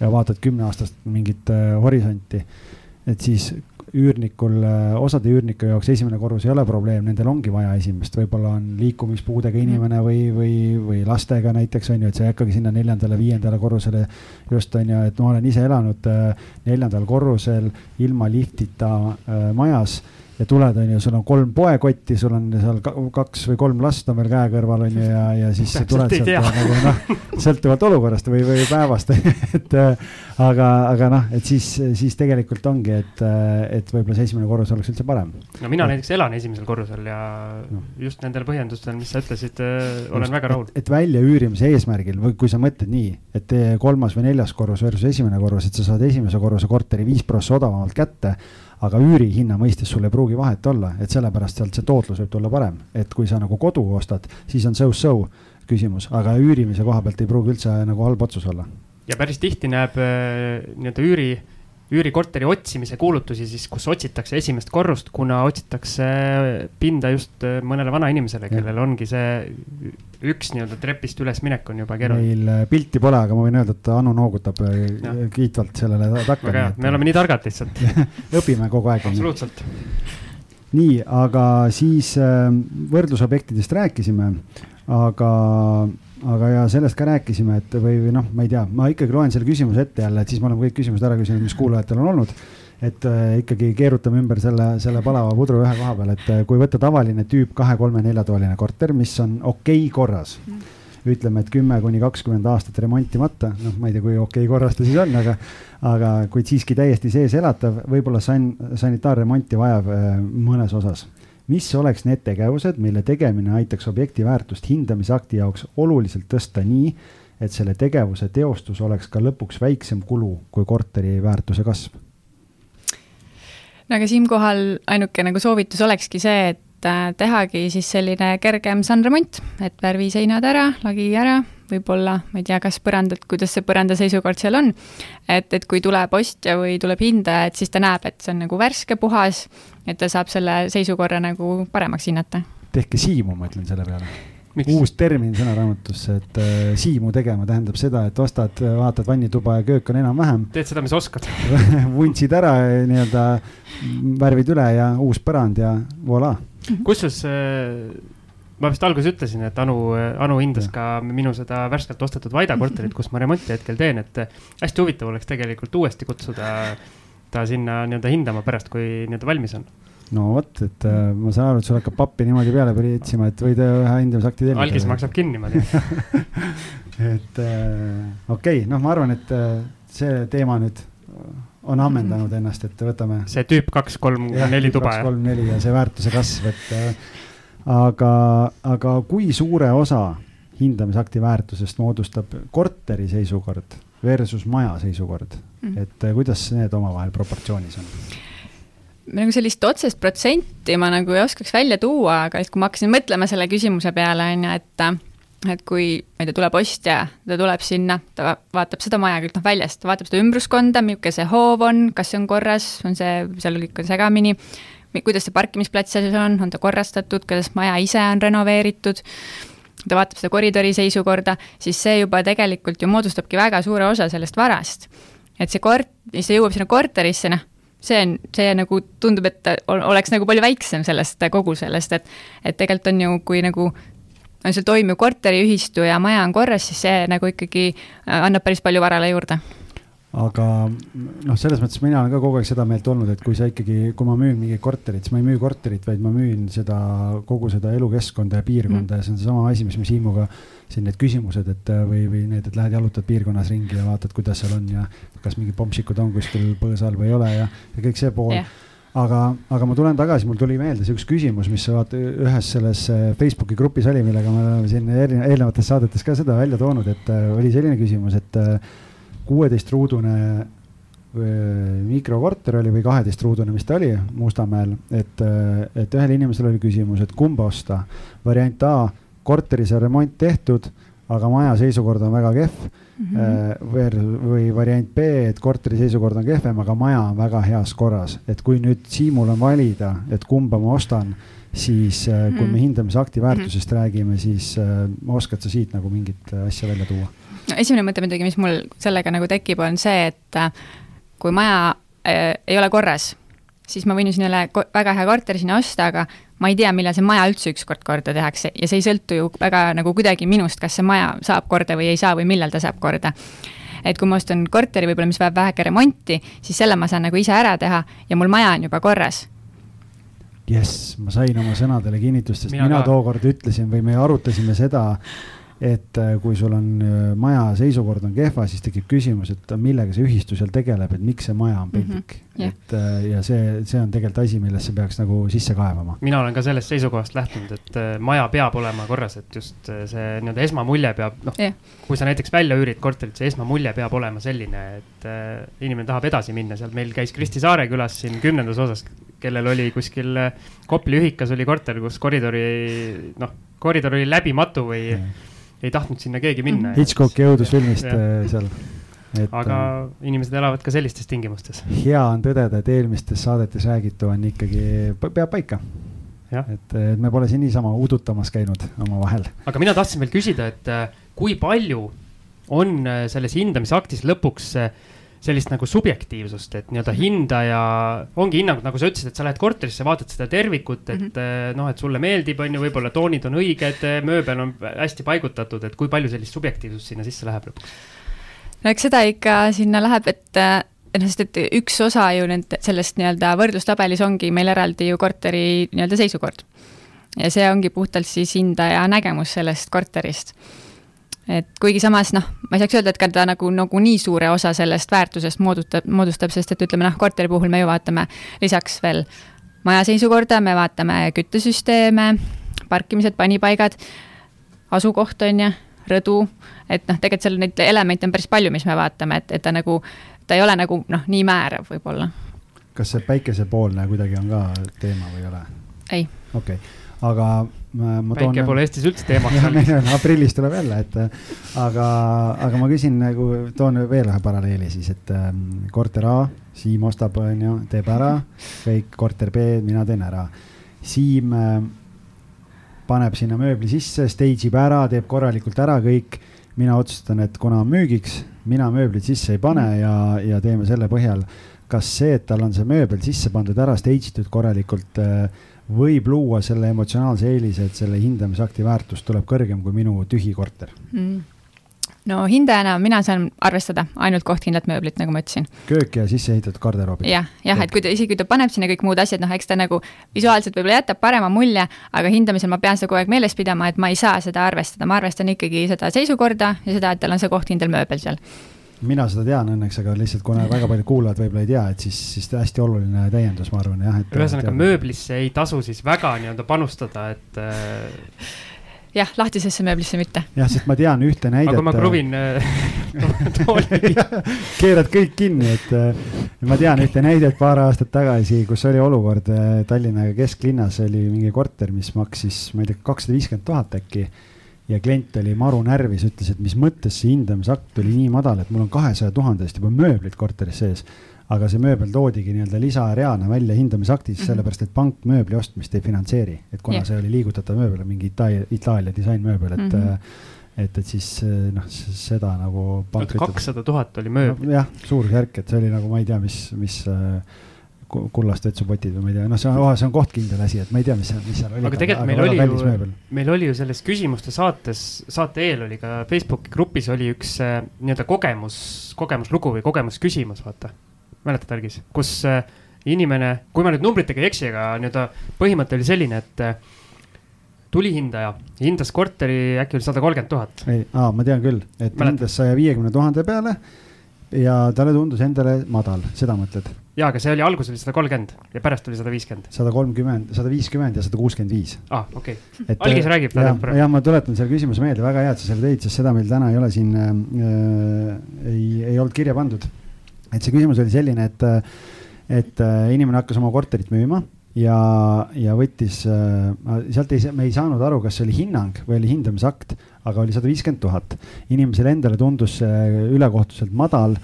ja vaatad kümneaastast mingit äh, horisonti, et siis üürnikul, osade üürnike jaoks esimene korrus ei ole probleem, nendel ongi vaja esimest, võib-olla on liikumispuudega inimene või, või, või lastega näiteks on ju, et sa ei hakkagi sinna neljandale-viiendale korrusele just on ju, et ma olen ise elanud neljandal korrusel ilma liftita majas ja tuled, on ju, sul on kolm poekotti, sul on seal ka- kaks või kolm last on veel käe kõrval, on ju, ja, ja siis sa tuled sealt ja nagu noh, sõltuvalt olukorrast või, või päevast et äh, aga, aga noh, et siis, siis tegelikult ongi, et, äh, et võib-olla see esimene korrus oleks üldse parem. no mina näiteks elan esimesel korrusel ja Noh. just nendel põhjendustel, mis sa ütlesid, olen väga rahul. et, et väljaüürimise eesmärgil või kui sa mõtled nii, et eh, kolmas või neljas korrus versus esimene korrus, et sa saad esimese korruse korteri viis prossa odavamalt kätte aga üürihinna mõistes sul ei pruugi vahet olla, et sellepärast sealt see tootlus võib tulla parem, et kui sa nagu kodu ostad, siis on so-so küsimus, aga üürimise koha pealt ei pruugi üldse nagu halb otsus olla. ja päris tihti näeb äh, nii-öelda üüri, üürikorteri otsimise kuulutusi siis, kus otsitakse esimest korrust, kuna otsitakse pinda just äh, mõnele vanainimesele, kellel ongi see üks nii-öelda trepist ülesminek on juba keeruline. meil äh, pilti pole, aga ma võin öelda, et Anu noogutab äh, Jah. kiitvalt sellele takka. väga hea, me oleme nii targad lihtsalt. õpime kogu aeg. absoluutselt. nii, aga siis võrdlusobjektidest rääkisime, aga, aga ja sellest ka rääkisime, et või, või noh, ma ei tea, ma ikkagi loen selle küsimuse ette jälle, et siis me oleme kõik küsimused ära küsinud, mis kuulajatel on olnud et äh, ikkagi keerutame ümber selle, selle palava pudru ühe koha peal, et äh, kui võtta tavaline tüüp kahe-kolme-neljatoaline korter, mis on okei okay korras mm. ütleme, et kümme kuni kakskümmend aastat remontimata, noh, ma ei tea, kui okei okay korras ta siis on, aga, aga kuid siiski täiesti sees elatav, võib-olla san-, sanitaarremonti vajav äh, mõnes osas. Mis oleks need tegevused, mille tegemine aitaks objekti väärtust hindamisakti jaoks oluliselt tõsta nii, et selle tegevuse teostus oleks ka lõpuks väiksem kulu kui korteri väärtuse kasv? no aga siinkohal ainuke nagu soovitus olekski see, et äh, tehagi siis selline kergem sannremont, et värvi seinad ära, lagi ära, võib-olla, ma ei tea, kas põrandad, kuidas see põranda seisukord seal on. et, et kui tuleb ostja või tuleb hindaja, et siis ta näeb, et see on nagu värske, puhas, et ta saab selle seisukorra nagu paremaks hinnata. tehke siimu, ma ütlen selle peale Miks? uus termin sõnaraamatusse, et äh, siimu tegema tähendab seda, et ostad, vaatad vannituba ja köök on enam-vähem teed seda, mis oskad. vuntsid ära nii-öelda, värvid üle ja uus põrand ja voilà. kusjuures äh, ma vist alguses ütlesin, et Anu, Anu hindas ka minu seda värskelt ostetud Vaida korterit, kus ma remonti hetkel teen, et hästi huvitav oleks tegelikult uuesti kutsuda ta sinna nii-öelda hindama pärast, kui nii-öelda valmis on. no vot, et äh, ma saan aru, et sul hakkab pappi niimoodi peale pritsima, et võid ühe hindamisakti tellida. algis maksab kinni, ma tean. et äh, okei okay,, noh, ma arvan, et äh, see teema nüüd on ammendanud ennast, et võtame. see tüüp kaks, kolm, neli tuba. kolm, neli ja see väärtuse kasv, et äh, aga, aga kui suure osa hindamisakti väärtusest moodustab korteri seisukord versus maja seisukord mm, -hmm. et äh, kuidas need omavahel proportsioonis on? nagu sellist otsest protsenti ma nagu ei oskaks välja tuua, aga siis, kui ma hakkasin mõtlema selle küsimuse peale, on ju, et et kui, ma ei tea, tuleb ostja, ta tuleb sinna, ta vaatab seda maja kõik noh väljast, ta vaatab seda ümbruskonda, milline see hoov on, kas see on korras, on see, seal kõik on segamini, kuidas see parkimisplats seal on, on ta korrastatud, kuidas maja ise on renoveeritud, ta vaatab seda koridori seisukorda, siis see juba tegelikult ju moodustabki väga suure osa sellest varast. et see kort-, see jõuab sinna korterisse, noh, see on, see nagu tundub, et oleks nagu palju väiksem sellest, kogu sellest, et et tegelikult on ju, kui nagu on seal toimiv korteriühistu ja maja on korras, siis see nagu ikkagi annab päris palju varale juurde aga noh, selles mõttes mina olen ka kogu aeg seda meelt olnud, et kui sa ikkagi, kui ma müün mingit korterit, siis ma ei müü korterit, vaid ma müün seda, kogu seda elukeskkonda ja piirkonda mm. ja see on seesama asi, mis me Siimuga siin need küsimused, et või, või need, et lähed jalutad piirkonnas ringi ja vaatad, kuidas seal on ja kas mingid pommšikud on kuskil põõsa all või ei ole ja, ja kõik see pool yeah aga, aga ma tulen tagasi, mul tuli meelde see üks küsimus, mis vaata ühes selles äh, Facebooki grupis oli, millega me oleme siin eelnevates saadetes ka seda välja toonud, et äh, oli selline küsimus, et äh, kuueteistruudune mikrokorter oli või kaheteistruudune, mis ta oli Mustamäel, et, et ühel inimesel oli küsimus, et kumba osta. variant A, korteris on remont tehtud, aga maja seisukord on väga kehv mm. -hmm. või variant B, et korteri seisukord on kehvem, aga maja on väga heas korras, et kui nüüd Siimul on valida, et kumba ma ostan, siis kui me mhm. hindamisakti väärtusest mm -hmm. räägime, siis oskad sa siit nagu mingit asja välja tuua? No esimene mõte muidugi, mis mul sellega nagu tekib, on see, et äh, kui maja äh, ei ole korras, siis ma võin ju sinna väga hea korteri sinna osta, aga ma ei tea, millal see maja üldse ükskord korda tehakse ja see ei sõltu ju väga nagu kuidagi minust, kas see maja saab korda või ei saa või millal ta saab korda. et kui ma ostan korteri võib-olla, mis vajab väheke remonti, siis selle ma saan nagu ise ära teha ja mul maja on juba korras jess, ma sain oma sõnadele kinnitust, sest mina, mina tookord ütlesin või me arutasime seda, et äh, kui sul on äh, maja seisukord on kehva, siis tekib küsimus, et millega see ühistu seal tegeleb, et miks see maja on peldik mm. -hmm, yeah. et äh, ja see, see on tegelikult asi, millesse peaks nagu sisse kaevama. mina olen ka sellest seisukohast lähtunud, et maja peab olema korras, et just see nii-öelda esmamulje peab, noh yeah., kui sa näiteks välja üürid korterit, see esmamulje peab olema selline, et inimene tahab edasi minna, seal meil käis Kristi Saare külas siin kümnendas osas, kellel oli kuskil Kopli ühikas oli korter, kus koridori, noh, koridor oli läbimatu või yeah ei tahtnud sinna keegi minna. Hitchcocki õudusfilmist äh, seal. Et, aga äh, inimesed elavad ka sellistes tingimustes. hea on tõdeda, et eelmistes saadetes räägitu on ikkagi, peab paika. et, et me pole siin niisama udutamas käinud omavahel. aga mina tahtsin veel küsida, et äh, kui palju on selles hindamisaktis lõpuks äh, sellist nagu subjektiivsust, et nii-öelda hindaja, ongi hinnangud, nagu sa ütlesid, et sa lähed korterisse, vaatad seda tervikut, et mm -hmm. noh, et sulle meeldib, on ju, võib-olla toonid on õiged, mööbel on hästi paigutatud, et kui palju sellist subjektiivsust sinna sisse läheb lõpuks? no eks seda ikka sinna läheb, et noh, sest et üks osa ju nende, sellest nii-öelda võrdlustabelis ongi meil eraldi ju korteri nii-öelda seisukord. ja see ongi puhtalt siis hindaja nägemus sellest korterist et kuigi samas noh, ma ei saaks öelda, et ka ta nagu, nagu nii suure osa sellest väärtusest moodustab, moodustab, sest et ütleme noh, korteri puhul me ju vaatame lisaks veel maja seisukorda, me vaatame küttesüsteeme, parkimised, panipaigad, asukoht on ju, rõdu, et noh, tegelikult seal neid elemente on päris palju, mis me vaatame, et, et ta nagu, ta ei ole nagu noh, nii määrav võib-olla. kas see päikesepoolne kuidagi on ka teema või ei ole? ei. okei okay aga ma, ma toon. päike pole Eestis üldse teemaks olnud. aprillis tuleb jälle, et aga, aga ma küsin nagu, toon veel ühe paralleeli siis, et ähm, korter A, Siim ostab, on ju, teeb ära, kõik korter B, mina teen ära. Siim äh, paneb sinna mööbli sisse, stage ib ära, teeb korralikult ära kõik. mina otsustan, et kuna on müügiks, mina mööblit sisse ei pane ja, ja teeme selle põhjal. kas see, et tal on see mööbel sisse pandud ära, stage itud korralikult äh, võib luua selle emotsionaalse eelise, et selle hindamisakti väärtus tuleb kõrgem kui minu tühi korter. Mm no hindajana mina saan arvestada ainult kohtkindlat mööblit, nagu ma ütlesin. köök ja sisse ehitatud garderoobid. jah, jah, et kui ta, isegi kui ta paneb sinna kõik muud asjad, noh, eks ta nagu visuaalselt võib-olla jätab parema mulje, aga hindamisel ma pean seda kogu aeg meeles pidama, et ma ei saa seda arvestada, ma arvestan ikkagi seda seisukorda ja seda, et tal on see kohtkindel mööbel seal mina seda tean õnneks, aga lihtsalt kuna väga paljud kuulajad võib-olla ei tea, et siis, siis hästi oluline täiendus, ma arvan jah, et. ühesõnaga mööblisse ei tasu siis väga nii-öelda panustada, et äh.... jah, lahtisesse mööblisse mitte. jah, sest ma tean ühte näidet. aga kui ma kruvin äh, tooli keerad kõik kinni, et äh, ma tean ühte näidet paar aastat tagasi, kus oli olukord Tallinna kesklinnas oli mingi korter, mis maksis, ma ei tea, kakssada viiskümmend tuhat äkki ja klient oli maru närvis, ütles, et mis mõttes see hindamisakt oli nii madal, et mul on kahesaja tuhandest juba mööblit korteris sees. aga see mööbel toodigi nii-öelda lisareana välja hindamisaktis mm, -hmm. sellepärast et pank mööbli ostmist ei finantseeri, et kuna yeah. see oli liigutatav mööbel, mingi Itaalia, Itaalia disainmööbel, et mm. -hmm et, et siis noh, seda nagu. kakssada tuhat oli mööbel no,. jah, suurusjärk, et see oli nagu, ma ei tea, mis, mis äh, kullast vetsupotid või ma ei tea, noh, see on oh,, see on kohtkindel asi, et ma ei tea, mis seal, mis seal oli. aga tegelikult meil oli ju, meil oli ju selles küsimuste saates, saate eel oli ka Facebooki grupis oli üks äh, nii-öelda kogemus, kogemuslugu või kogemusküsimus, vaata. mäletad, Algis, kus äh, inimene, kui ma nüüd numbritega ei eksi, aga nii-öelda põhimõte oli selline, et äh, tulihindaja hindas korteri äkki oli sada kolmkümmend tuhat. ei, aa, ma tean küll, et Mäletad? hindas saja viiekümne tuhande peale ja talle tundus endale madal, seda mõtled? Ja, aga see oli alguses oli sada kolmkümmend ja pärast oli sada viiskümmend. sada kolmkümmend, sada viiskümmend ja sada kuuskümmend viis. aa, ah, okei okay.. algis räägib. jah, ja ma tuletan selle küsimuse meelde, väga hea, et sa selle tõid, sest seda meil täna ei ole siin äh,, ei, ei olnud kirja pandud. et see küsimus oli selline, et, et äh, inimene hakkas oma korterit müüma ja, ja võttis äh,, sealt ei, me ei saanud aru, kas see oli hinnang või oli hindamisakt, aga oli sada viiskümmend tuhat. inimesele endale tundus see ülekohtuselt madal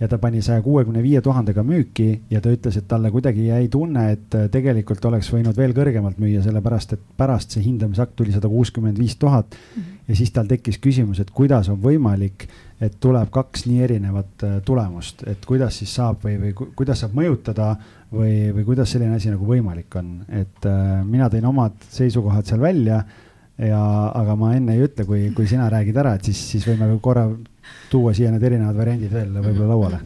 ja ta pani saja kuuekümne viie tuhandega müüki ja ta ütles, et talle kuidagi jäi tunne, et äh, tegelikult oleks võinud veel kõrgemalt müüa, sellepärast et pärast see hindamisakt tuli sada kuuskümmend viis tuhat. Mhm. ja siis tal tekkis küsimus, et kuidas on võimalik, et tuleb kaks nii erinevat äh, tulemust, et kuidas siis saab või, või kuidas saab mõjutada või, või kuidas selline asi nagu võimalik on, et äh, mina tõin omad seisukohad seal välja ja, aga ma enne ei ütle, kui, kui sina räägid ära, et siis, siis võime korra tuua siia need erinevad variandid veel võib-olla lauale?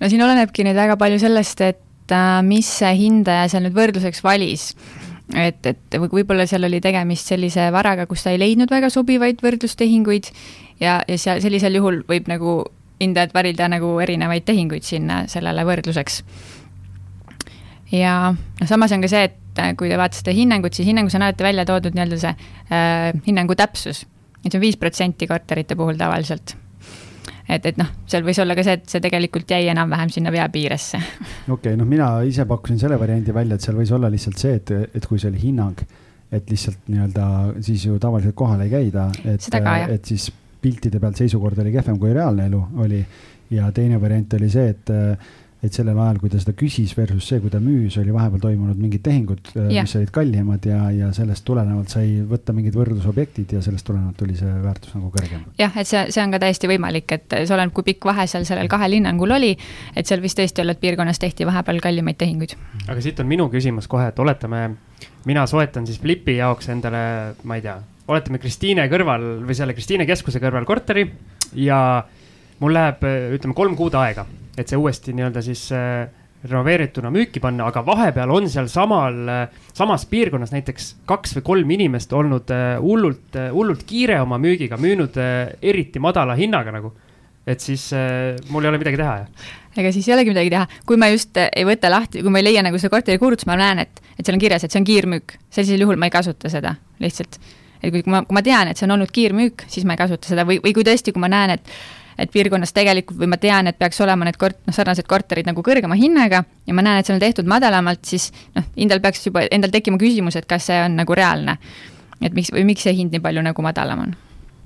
no siin olenebki nüüd väga palju sellest, et äh, mis see hindaja seal nüüd võrdluseks valis. et, et võib-olla seal oli tegemist sellise varaga, kus ta ei leidnud väga sobivaid võrdlustehinguid ja, ja seal sellisel juhul võib nagu hindajad valida nagu erinevaid tehinguid sinna sellele võrdluseks. ja noh, samas on ka see, et äh, kui te vaatasite hinnangut, siis hinnangus on alati välja toodud nii-öelda see äh, hinnangu täpsus et see on viis protsenti korterite puhul tavaliselt. et, et noh, seal võis olla ka see, et see tegelikult jäi enam-vähem sinna vea piiresse. okei okay,, noh, mina ise pakkusin selle variandi välja, et seal võis olla lihtsalt see, et, et kui see oli hinnang, et lihtsalt nii-öelda siis ju tavaliselt kohale ei käida, et, et siis piltide pealt seisukord oli kehvem kui reaalne elu oli. ja teine variant oli see, et et sellel ajal, kui ta seda küsis versus see, kui ta müüs, oli vahepeal toimunud mingid tehingud, äh, mis olid kallimad ja, ja sellest tulenevalt sai võtta mingid võrdlusobjektid ja sellest tulenevalt tuli see väärtus nagu kõrgem. jah, et see, see on ka täiesti võimalik, et see oleneb, kui pikk vahe seal sellel kahel hinnangul oli, et seal vist tõesti olla, et piirkonnas tehti vahepeal kallimaid tehinguid. aga siit on minu küsimus kohe, et oletame, mina soetan siis Flipi jaoks endale, ma ei tea, oletame Kristiine kõrval või selle Kristiine keskuse kõrval korteri ja mul läheb, ütleme, kolm kuud aega et see uuesti nii-öelda siis äh, renoveerituna müüki panna, aga vahepeal on seal samal, äh, samas piirkonnas näiteks kaks või kolm inimest olnud äh, hullult, hullult kiire oma müügiga, müünud eriti madala hinnaga nagu. et siis mul ei ole midagi teha, jah? ega siis ei olegi midagi teha, kui ma just ei võta lahti, kui ma ei leia nagu seda korteri kuulutust, ma näen, et, et seal on kirjas, et see on kiirmüük, sellisel juhul ma ei kasuta seda lihtsalt. et kui ma, kui ma tean, et see on olnud kiirmüük, siis ma ei kasuta seda või, või kui tõesti, kui ma näen, et et piirkonnas tegelikult või ma tean, et peaks olema need kort-, noh, sarnased korterid nagu kõrgema hinnaga ja ma näen, et see on tehtud madalamalt, siis noh, endal peaks juba, endal tekkima küsimus, et kas see on nagu reaalne. et miks, või miks see hind nii palju nagu madalam on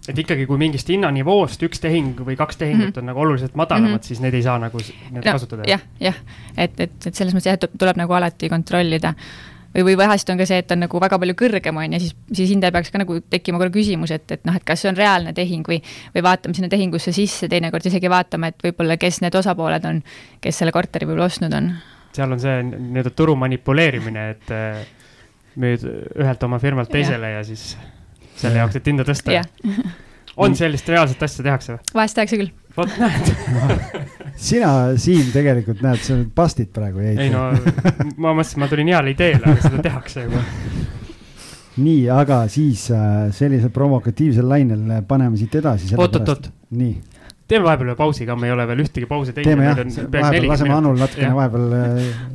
et ikkagi, kui mingist hinnanivoost üks tehing või kaks tehingut mm -hmm. on nagu oluliselt madalamad mm, -hmm. siis neid ei saa nagu need no, kasutada. jah, jah, et, et, et selles mõttes jah, tuleb nagu alati kontrollida või, või vahest on ka see, et on nagu väga palju kõrgem, on ju, siis, siis hindajal peaks ka nagu tekkima korra küsimus, et, et noh, et kas see on reaalne tehing või, või vaatame sinna tehingusse sisse, teinekord isegi vaatame, et võib-olla, kes need osapooled on, kes selle korteri võib-olla ostnud on. seal on see nii-öelda turu manipuleerimine, et äh, müüd ühelt oma firmalt teisele ja, ja siis selle jaoks, et hinda tõsta on sellist reaalset asja tehakse või? vahest tehakse küll. Vot näed sina, Siim, tegelikult näed, sa pastid praegu jäid. ei no, ma mõtlesin, ma tulin heale ideele, aga seda tehakse juba. nii, aga siis äh, sellisel provokatiivsel lainel paneme siit edasi. oot-oot-oot. nii teeme vahepeal ühe pausi ka, me ei ole veel ühtegi pausi teinud. teeme jah, vahepeal laseme Anul natukene vahepeal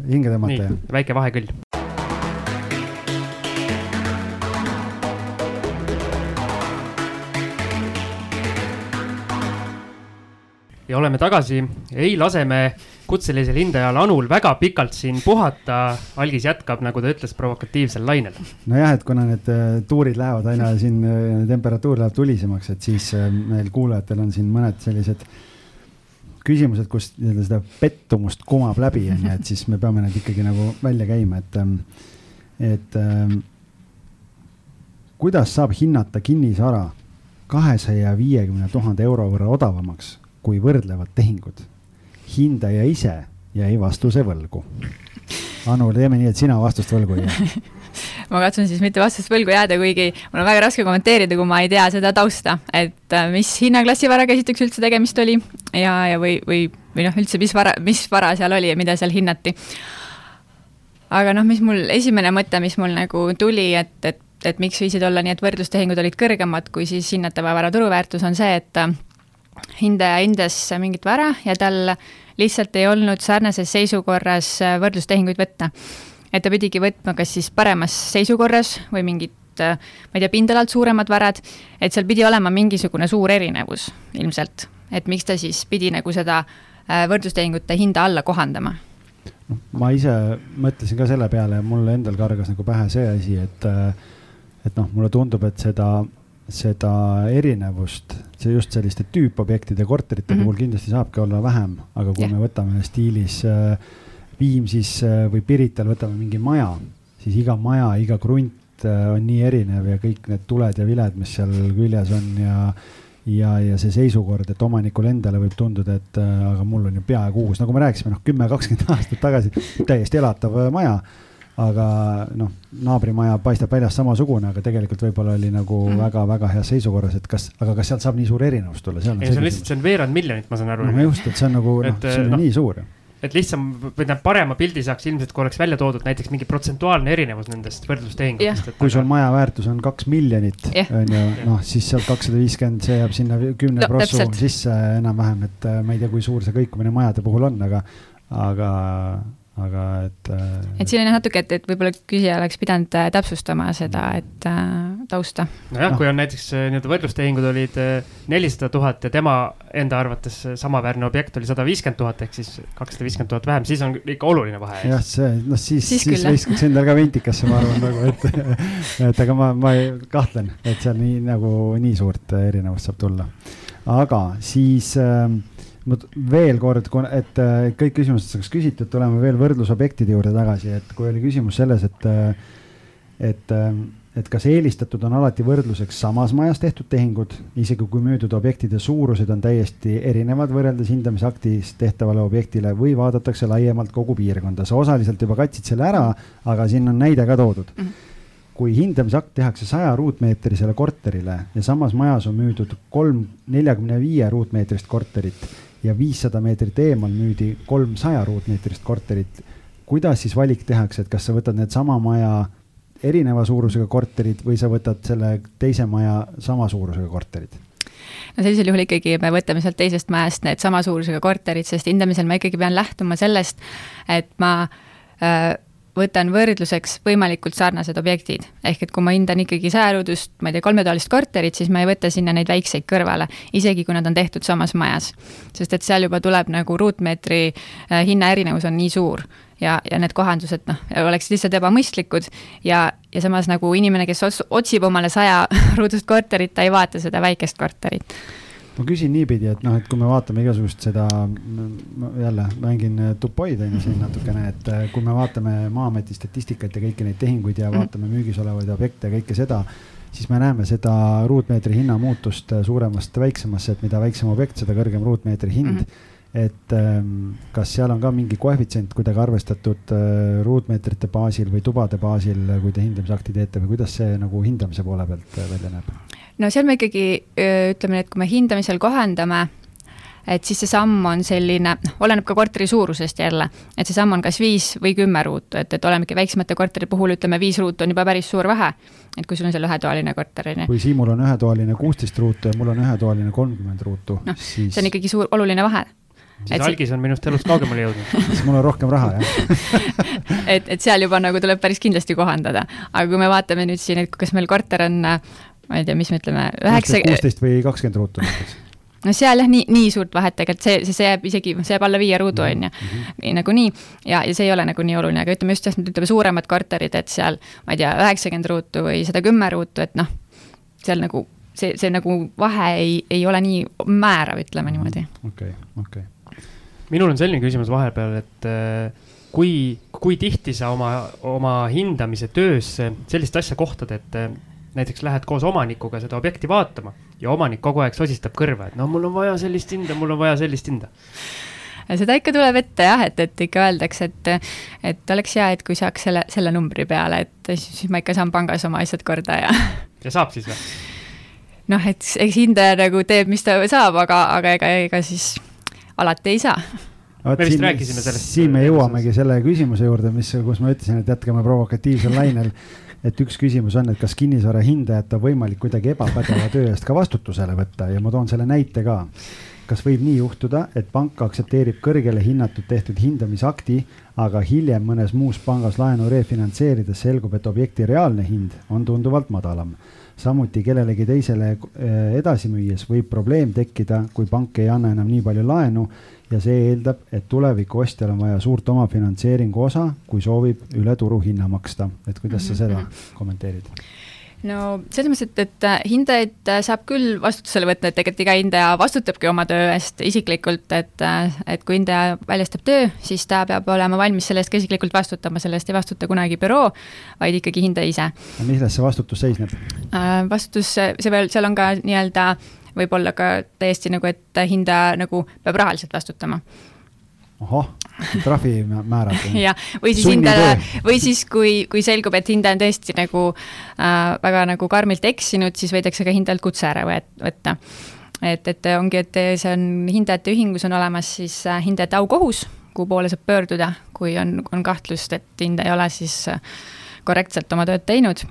hinge tõmmata. väike vahekõll ja oleme tagasi, ei lase me kutselisel hindajal Anul väga pikalt siin puhata. algis jätkab, nagu ta ütles, provokatiivsel lainel. nojah, et kuna need äh, tuurid lähevad aina siin, äh, temperatuur läheb tulisemaks, et siis äh, meil kuulajatel on siin mõned sellised küsimused, kus nii-öelda seda pettumust kumab läbi, on ju, et siis me peame need ikkagi nagu välja käima, et, ähm, et ähm, kuidas saab hinnata kinnisvara kahesaja viiekümne tuhande euro võrra odavamaks kui võrdlevad tehingud. hindaja ise jäi vastuse võlgu. Anu, teeme nii, et sina vastust võlgu ei jää ma katsun siis mitte vastust võlgu jääda, kuigi mul on väga raske kommenteerida, kui ma ei tea seda tausta, et äh, mis hinnaklassi varaga esiteks üldse tegemist oli ja, ja või, või, või noh, üldse, mis vara, mis vara seal oli ja mida seal hinnati. aga noh, mis mul, esimene mõte, mis mul nagu tuli, et, et, et miks võisid olla nii, et võrdlustehingud olid kõrgemad kui siis hinnatava vara turuväärtus, on see, et äh, hindaja hindas mingit vara ja tal lihtsalt ei olnud sarnases seisukorras äh, võrdlustehinguid võtta. Et ta pidigi võtma kas siis paremas seisukorras või mingit ma ei tea, pindalalt suuremad varad, et seal pidi olema mingisugune suur erinevus ilmselt, et miks ta siis pidi nagu seda äh, võrdlustehingute hinda alla kohandama? Noh, ma ise mõtlesin ka selle peale ja mul endal kargas nagu pähe see asi, et, äh, et noh, mulle tundub, et seda, seda erinevust, see just selliste tüüpobjektide korterite mm -hmm. puhul kindlasti saabki olla vähem, aga kui yeah. me võtame stiilis äh, Viimsis äh, või Pirital võtame mingi maja, siis iga maja, iga krunt äh, on nii erinev ja kõik need tuled ja viled, mis seal küljes on ja ja, ja see seisukord, et omanikule endale võib tunduda, et äh, aga mul on ju peaaegu uus, nagu me rääkisime, noh, kümme, kakskümmend aastat tagasi täiesti elatav maja. Aga noh, naabrimaja paistab väljast samasugune, aga tegelikult võib-olla oli nagu väga-väga mm. heas seisukorras, et kas, aga kas sealt saab nii suur erinevus tulla? ei, see on lihtsalt, see on veerand miljonit, ma saan aru. no just, et see on nagu, noh, see on no, nii suur et lihtsam või tähendab, parema pildi saaks ilmselt, kui oleks välja toodud näiteks mingi protsentuaalne erinevus nendest võrdlustehingutest. kui sul maja väärtus on kaks miljonit, on ju, noh, siis sealt kakssada viiskümmend, see jääb sinna kümne no, prossu sisse enam-vähem, et äh, ma ei tea, kui suur see kõikumine majade puhul on, aga, aga aga et. Äh, et siin on natuke, et, et võib-olla küsija oleks pidanud äh, täpsustama seda, et äh, tausta. nojah no., kui on näiteks nii-öelda võrdlustehingud olid nelisada tuhat ja tema enda arvates samaväärne objekt oli sada viiskümmend tuhat ehk siis kakssada viiskümmend tuhat vähem, siis on ikka oluline vahe. jah, see, noh siis, siis, siis viskaks endale ka ventikasse, ma arvan nagu, et, et aga ma, ma kahtlen, et seal nii nagu nii suurt erinevust saab tulla. aga siis äh, ma veel kord, et äh, kõik küsimused saaks küsitud, tuleme veel võrdlusobjektide juurde tagasi, et kui oli küsimus selles, et, äh, et, äh, et kas eelistatud on alati võrdluseks samas majas tehtud tehingud, isegi kui müüdud objektide suurused on täiesti erinevad võrreldes hindamisaktis tehtavale objektile või vaadatakse laiemalt kogu piirkonda. sa osaliselt juba katsid selle ära, aga siin on näide ka toodud mm. -hmm kui hindamisakt tehakse saja ruutmeetrisele korterile ja samas majas on müüdud kolm neljakümne viie ruutmeetrist korterit ja viissada meetrit eemal müüdi kolmsaja ruutmeetrist korterit. kuidas siis valik tehakse, et kas sa võtad need sama maja erineva suurusega korterid või sa võtad selle teise maja sama suurusega korterid? no sellisel juhul ikkagi me võtame sealt teisest majast need sama suurusega korterid, sest hindamisel ma ikkagi pean lähtuma sellest, et ma äh, võtan võrdluseks võimalikult sarnased objektid. ehk et kui ma hindan ikkagi sajaruudust, ma ei tea, kolmetoalist korterit, siis ma ei võta sinna neid väikseid kõrvale, isegi kui nad on tehtud samas majas. sest et seal juba tuleb nagu ruutmeetri äh, hinna erinevus on nii suur ja, ja need kohandused noh, oleksid lihtsalt ebamõistlikud ja, ja samas nagu inimene, kes otsib omale saja ruudust korterit, ta ei vaata seda väikest korterit ma küsin niipidi, et noh, et kui me vaatame igasugust seda, jälle mängin tupoid on ju siin natukene, et äh, kui me vaatame Maa-ameti statistikat ja kõiki neid tehinguid ja mhm. vaatame müügis olevaid objekte ja kõike seda, siis me näeme seda ruutmeetri hinna muutust äh, suuremast väiksemasse, et mida väiksem objekt, seda kõrgem ruutmeetri hind mm. -hmm et ähm, kas seal on ka mingi koefitsient kuidagi arvestatud äh, ruutmeetrite baasil või tubade baasil, kui te hindamisakti teete või kuidas see nagu hindamise poole pealt välja näeb? No seal me ikkagi ütleme, et kui me hindamisel kohandame, et siis see samm on selline, noh, oleneb ka korteri suurusest jälle, et see samm on kas viis või kümme ruutu, et, et olemegi väiksemate korteri puhul ütleme, viis ruutu on juba päris suur vahe. et kui sul on seal ühetoaline korter, on ju. kui Siimul on ühetoaline kuusteist ruutu ja mul on ühetoaline kolmkümmend ruutu no,, siis. see on ikkagi suur, oluline vahe siis algis on minust elust kaugemale jõudnud siis mul on rohkem raha, jah et, et seal juba nagu tuleb päris kindlasti kohandada, aga kui me vaatame nüüd siin, et kas meil korter on ma ei tea, mis me ütleme, üheksa. kuusteist või kakskümmend ruutu näiteks no seal jah, nii, nii suurt vahet tegelikult, see, see, see jääb isegi, see jääb alla viie ruudu, on ju, mhm. nagunii. ja, ja see ei ole nagu nii oluline, aga ütleme just jah, ütleme suuremad korterid, et seal, ma ei tea, üheksakümmend ruutu või sada kümme ruutu, et noh, seal nagu see, see nagu vahe ei, ei ole nii määrav, ütleme niimoodi. okei okei minul on selline küsimus vahepeal, et äh, kui, kui tihti sa oma, oma hindamise töös sellist asja kohtad, et äh, näiteks lähed koos omanikuga seda objekti vaatama ja omanik kogu aeg sosistab kõrva, et no mul on vaja sellist hinda, mul on vaja sellist hinda seda ikka tuleb ette jah, et, et ikka öeldakse, et, et oleks hea, et kui saaks selle, selle numbri peale, et siis, siis ma ikka saan pangas oma asjad korda ja. ja saab siis või? noh, et eks hindaja nagu teeb, mis ta saab, aga, aga ega, ega siis alati ei saa me vist siin, rääkisime sellest. siin me jõuamegi selle küsimuse juurde, mis, kus ma ütlesin, et jätkame provokatiivsel lainel. et üks küsimus on, et kas kinnisvara hindajat on võimalik kuidagi ebapädeva töö eest ka vastutusele võtta ja ma toon selle näite ka kas võib nii juhtuda, et pank aktsepteerib kõrgele hinnatud tehtud hindamisakti, aga hiljem mõnes muus pangas laenu refinantseerides selgub, et objekti reaalne hind on tunduvalt madalam. Samuti kellelegi teisele eh, edasi müües võib probleem tekkida, kui pank ei anna enam nii palju laenu ja see eeldab, et tuleviku ostjal on vaja suurt omafinantseeringu osa, kui soovib üle turuhinna maksta. et kuidas sa seda mhm. kommenteerid? No selles mõttes, et, et äh, hindajaid äh, saab küll vastutusele võtta, et tegelikult iga hindaja vastutabki oma töö eest isiklikult, et, äh, et kui hindaja väljastab töö, siis ta peab olema valmis selle eest ka isiklikult vastutama, selle eest ei vastuta kunagi büroo, vaid ikkagi hindaja ise. milles see vastutus seisneb? vastutus, see veel, seal on ka nii-öelda võib-olla ka täiesti nagu, et hindaja nagu peab rahaliselt vastutama ahah, trahvimäärad. jah, või siis hindajale, või siis, kui, kui selgub, et hindaja on tõesti nagu äh, väga nagu karmilt eksinud, siis võidakse ka hindajalt kutse ära võtta. et, et ongi, et see on hindajate ühingus on olemas siis äh, hindajate aukohus, kuhu poole saab pöörduda, kui on, on kahtlust, et hindaja ei ole siis äh, korrektselt oma tööd teinud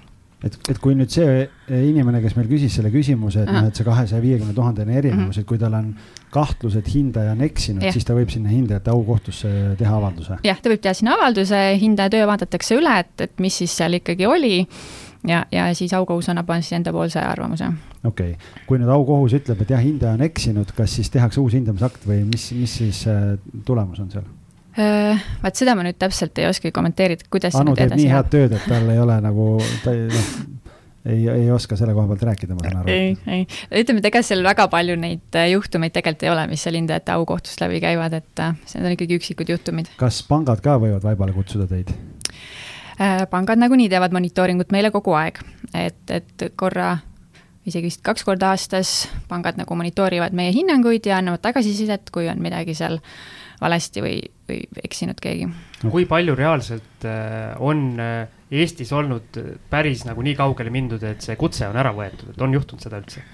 et, et kui nüüd see inimene, kes meil küsis selle küsimuse, et noh, et see kahesaja viiekümne tuhandene erinevus et kui tal on kahtlus, et hindaja on eksinud, siis ta võib sinna hindajate aukohtusse teha avalduse. jah, ta võib teha sinna avalduse, hindaja töö vaadatakse üle, et, et mis siis seal ikkagi oli ja, ja siis aukohus annab siis endapoolse arvamuse. okei okay., kui nüüd aukohus ütleb, et jah, hindaja on eksinud, kas siis tehakse uus hindamisakt või mis, mis siis äh, tulemus on seal? Äh, vaat seda ma nüüd täpselt ei oskagi kommenteerida, kuidas Anu teeb nii head tööd, et tal ei ole nagu, ta ei, noh, ei, ei oska selle koha pealt rääkida, ma saan aru. ei, ei, ütleme, et ega seal väga palju neid äh, juhtumeid tegelikult ei ole, mis seal hindajate aukohtust läbi käivad, et äh, need on ikkagi üksikud juhtumid. kas pangad ka võivad vaibale kutsuda teid? pangad nagunii teevad monitooringut meile kogu aeg, et, et korra isegi vist kaks korda aastas pangad nagu monitoorivad meie hinnanguid ja annavad tagasisidet, kui on midagi seal valesti või, või eksinud keegi. kui palju reaalselt äh, on äh, Eestis olnud päris nagu nii kaugele mindud, et see kutse on ära võetud, et on juhtunud seda üldse?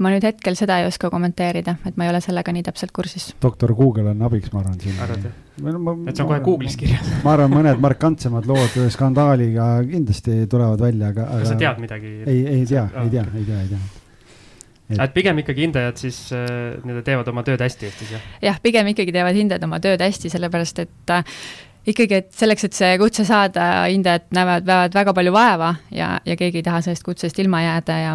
ma nüüd hetkel seda ei oska kommenteerida, et ma ei ole sellega nii täpselt kursis. doktor Google on abiks, ma arvan siin. arvad jah? et see on kohe Google'is kirjas ma arvan, mõned markantsemad lood skandaaliga kindlasti tulevad välja, aga, aga. kas sa tead midagi? ei, ei tea, ei tea, ei tea, ei tea et, et pigem ikkagi hindajad siis äh, nii-öelda teevad oma tööd hästi Eestis, jah? jah, pigem ikkagi teevad hindajad oma tööd hästi, sellepärast et äh, ikkagi, et selleks, et see kutse saada, hindajad näevad, näevad väga palju vaeva ja, ja keegi ei taha sellest kutsest ilma jääda ja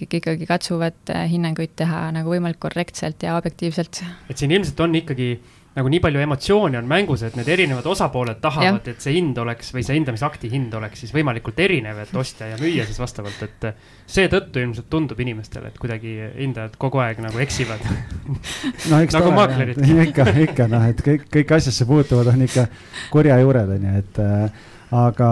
kõik ikkagi katsuvad äh, hinnanguid teha nagu võimalikult korrektselt ja objektiivselt. et siin ilmselt on ikkagi äh, nagu nii palju emotsioone on mängus, et need erinevad osapooled tahavad, et see hind oleks või see hindamisakti hind oleks siis võimalikult erinev, et ostja ja müüja siis vastavalt, et seetõttu ilmselt tundub inimestele, et kuidagi hindajad kogu aeg nagu eksivad no, nagu maaklerid. ikka, ikka noh, et kõik, kõik asjasse puutuvad on ikka kurja juured on ju, et äh, aga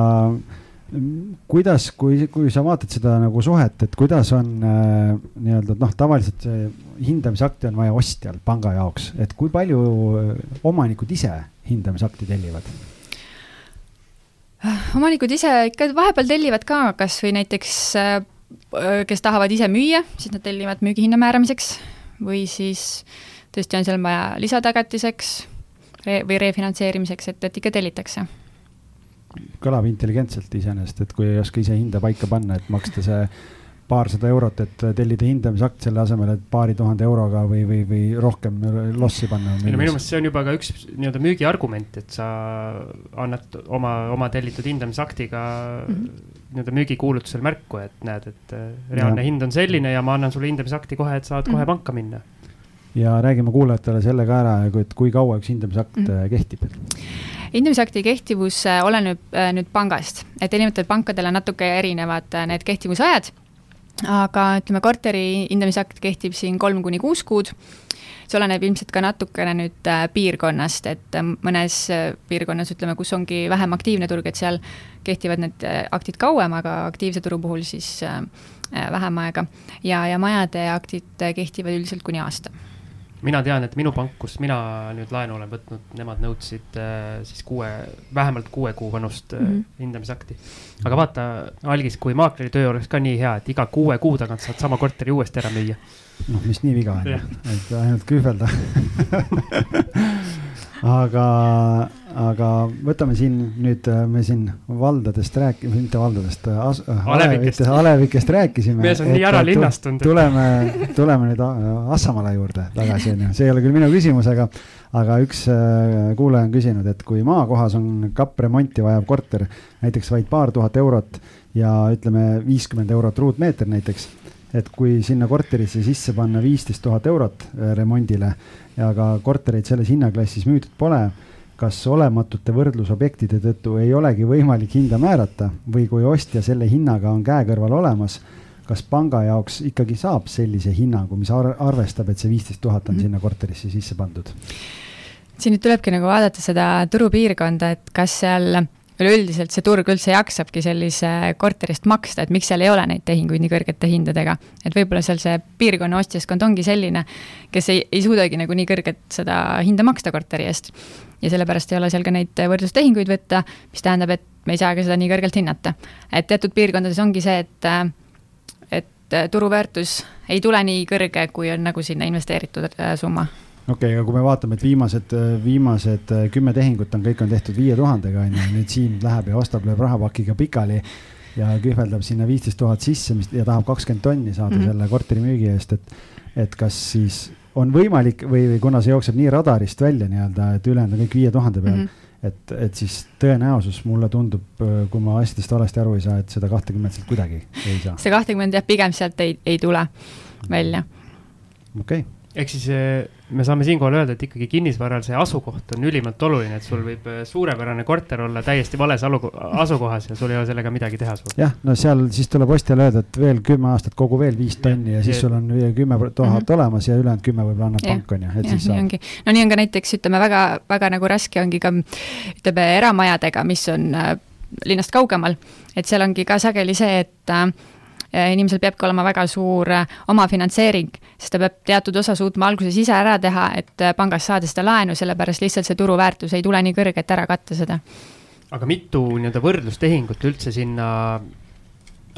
kuidas, kui, kui sa vaatad seda nagu suhet, et kuidas on äh, nii-öelda noh, tavaliselt see hindamisakti on vaja ostjal panga jaoks, et kui palju äh, omanikud ise hindamisakti tellivad? omanikud ise ikka vahepeal tellivad ka, kasvõi näiteks äh, kes tahavad ise müüa, siis nad tellivad müügihinna määramiseks. Või siis tõesti on seal vaja lisatagatiseks või refinantseerimiseks, et, et ikka tellitakse kõlab intelligentselt iseenesest, et kui ei oska ise hinda paika panna, et maksta see paarsada eurot, et tellida hindamisakt selle asemel, et paari tuhande euroga või, või, või rohkem lossi panna. ei no minu meelest see on juba ka üks nii-öelda müügiargument, et sa annad oma, oma tellitud hindamisaktiga mm -hmm. nii-öelda müügikuulutusel märku, et näed, et äh, reaalne ja. hind on selline ja ma annan sulle hindamisakti kohe, et saad mm -hmm. kohe panka minna ja räägime kuulajatele selle ka ära, et kui kaua üks hindamisakt mm -hmm. kehtib hindamisakti kehtivus äh, oleneb äh, nüüd pangast, et erinevatel pankadel on natuke erinevad äh, need kehtivusajad, aga ütleme, korteri hindamisakt kehtib siin kolm kuni kuus kuud, see oleneb ilmselt ka natukene nüüd piirkonnast, et mõnes piirkonnas, ütleme, kus ongi vähem aktiivne turg, et seal kehtivad need aktid kauem, aga aktiivse turu puhul siis vähem aega. ja, ja majade aktid kehtivad üldiselt kuni aasta mina tean, et minu pank, kus mina nüüd laenu olen võtnud, nemad nõudsid äh, siis kuue, vähemalt kuue kuu vanust mm -hmm. hindamisakti. aga vaata, algis, kui maakleri töö oleks ka nii hea, et iga kuue kuu tagant saad sama korteri uuesti ära müüa. noh, mis nii viga on, et ainult kühvelda aga, aga võtame siin nüüd, äh, me siin valdadest rääkime, mitte valdadest, äh, äh, alevikest, alevikest rääkisime. mees on nii ära linnastunud. tuleme, tuleme nüüd Assamaale juurde tagasi, onju, see ei ole küll minu küsimus, aga, aga üks kuulaja on küsinud, et kui maakohas on kappremonti vajav korter, näiteks vaid paar tuhat eurot ja ütleme viiskümmend eurot ruutmeeter näiteks et kui sinna korterisse sisse panna viisteist tuhat eurot remondile ja ka kortereid selles hinnaklassis müüdud pole, kas olematute võrdlusobjektide tõttu ei olegi võimalik hinda määrata või kui ostja selle hinnaga on käekõrval olemas, kas panga jaoks ikkagi saab sellise hinnangu, mis arvestab, et see viisteist tuhat on mm -hmm. sinna korterisse sisse pandud? siin nüüd tulebki nagu vaadata seda turupiirkonda, et kas seal üleüldiselt see turg üldse jaksabki sellise korteri eest maksta, et miks seal ei ole neid tehinguid nii kõrgete hindadega. et võib-olla seal see piirkonna ostjaskond ongi selline, kes ei, ei suudagi nagu nii kõrget seda hinda maksta korteri eest. ja sellepärast ei ole seal ka neid võrdlustehinguid võtta, mis tähendab, et me ei saa ka seda nii kõrgelt hinnata. et teatud piirkondades ongi see, et et turuväärtus ei tule nii kõrge, kui on nagu sinna investeeritud äh, summa okei okay,, aga kui me vaatame, et viimased, viimased äh, kümme tehingut on, kõik on tehtud viie tuhandega on ju, nüüd Siim läheb ja ostab, lööb rahapakiga pikali ja kühveldab sinna viisteist tuhat sisse, mis ja tahab kakskümmend tonni saada mm -hmm. selle korteri müügi eest, et, et kas siis on võimalik või, või kuna see jookseb nii radarist välja nii-öelda, et ülejäänud on kõik viie tuhande peal mm, -hmm. et, et siis tõenäosus mulle tundub, äh, kui ma asjadest valesti aru ei saa, et seda kahtekümmet sealt kuidagi ei saa. see kahtekümmend jah, pigem sealt ei, ei tule välja. okei okay ehk siis me saame siinkohal öelda, et ikkagi kinnisvaral see asukoht on ülimalt oluline, et sul võib eh, suurepärane korter olla täiesti vales asukohas ja sul ei ole sellega midagi teha. jah, no seal siis tuleb ostjale öelda, et veel kümme aastat kogu veel viis tonni ja, ja siis sul on kümme tuhat mm -hmm. olemas ja ülejäänud kümme võib-olla annab pank, on ju, et ja, siis saab. no nii on ka näiteks ütleme väga, väga nagu raske ongi ka ütleme eramajadega, mis on äh, linnast kaugemal, et seal ongi ka sageli see, et äh, inimesel peabki olema väga suur äh, omafinantseering, sest ta peab teatud osa suutma alguses ise ära teha, et äh, pangast saada seda laenu, sellepärast lihtsalt see turuväärtus ei tule nii kõrge, et ära katta seda. aga mitu nii-öelda võrdlustehingut üldse sinna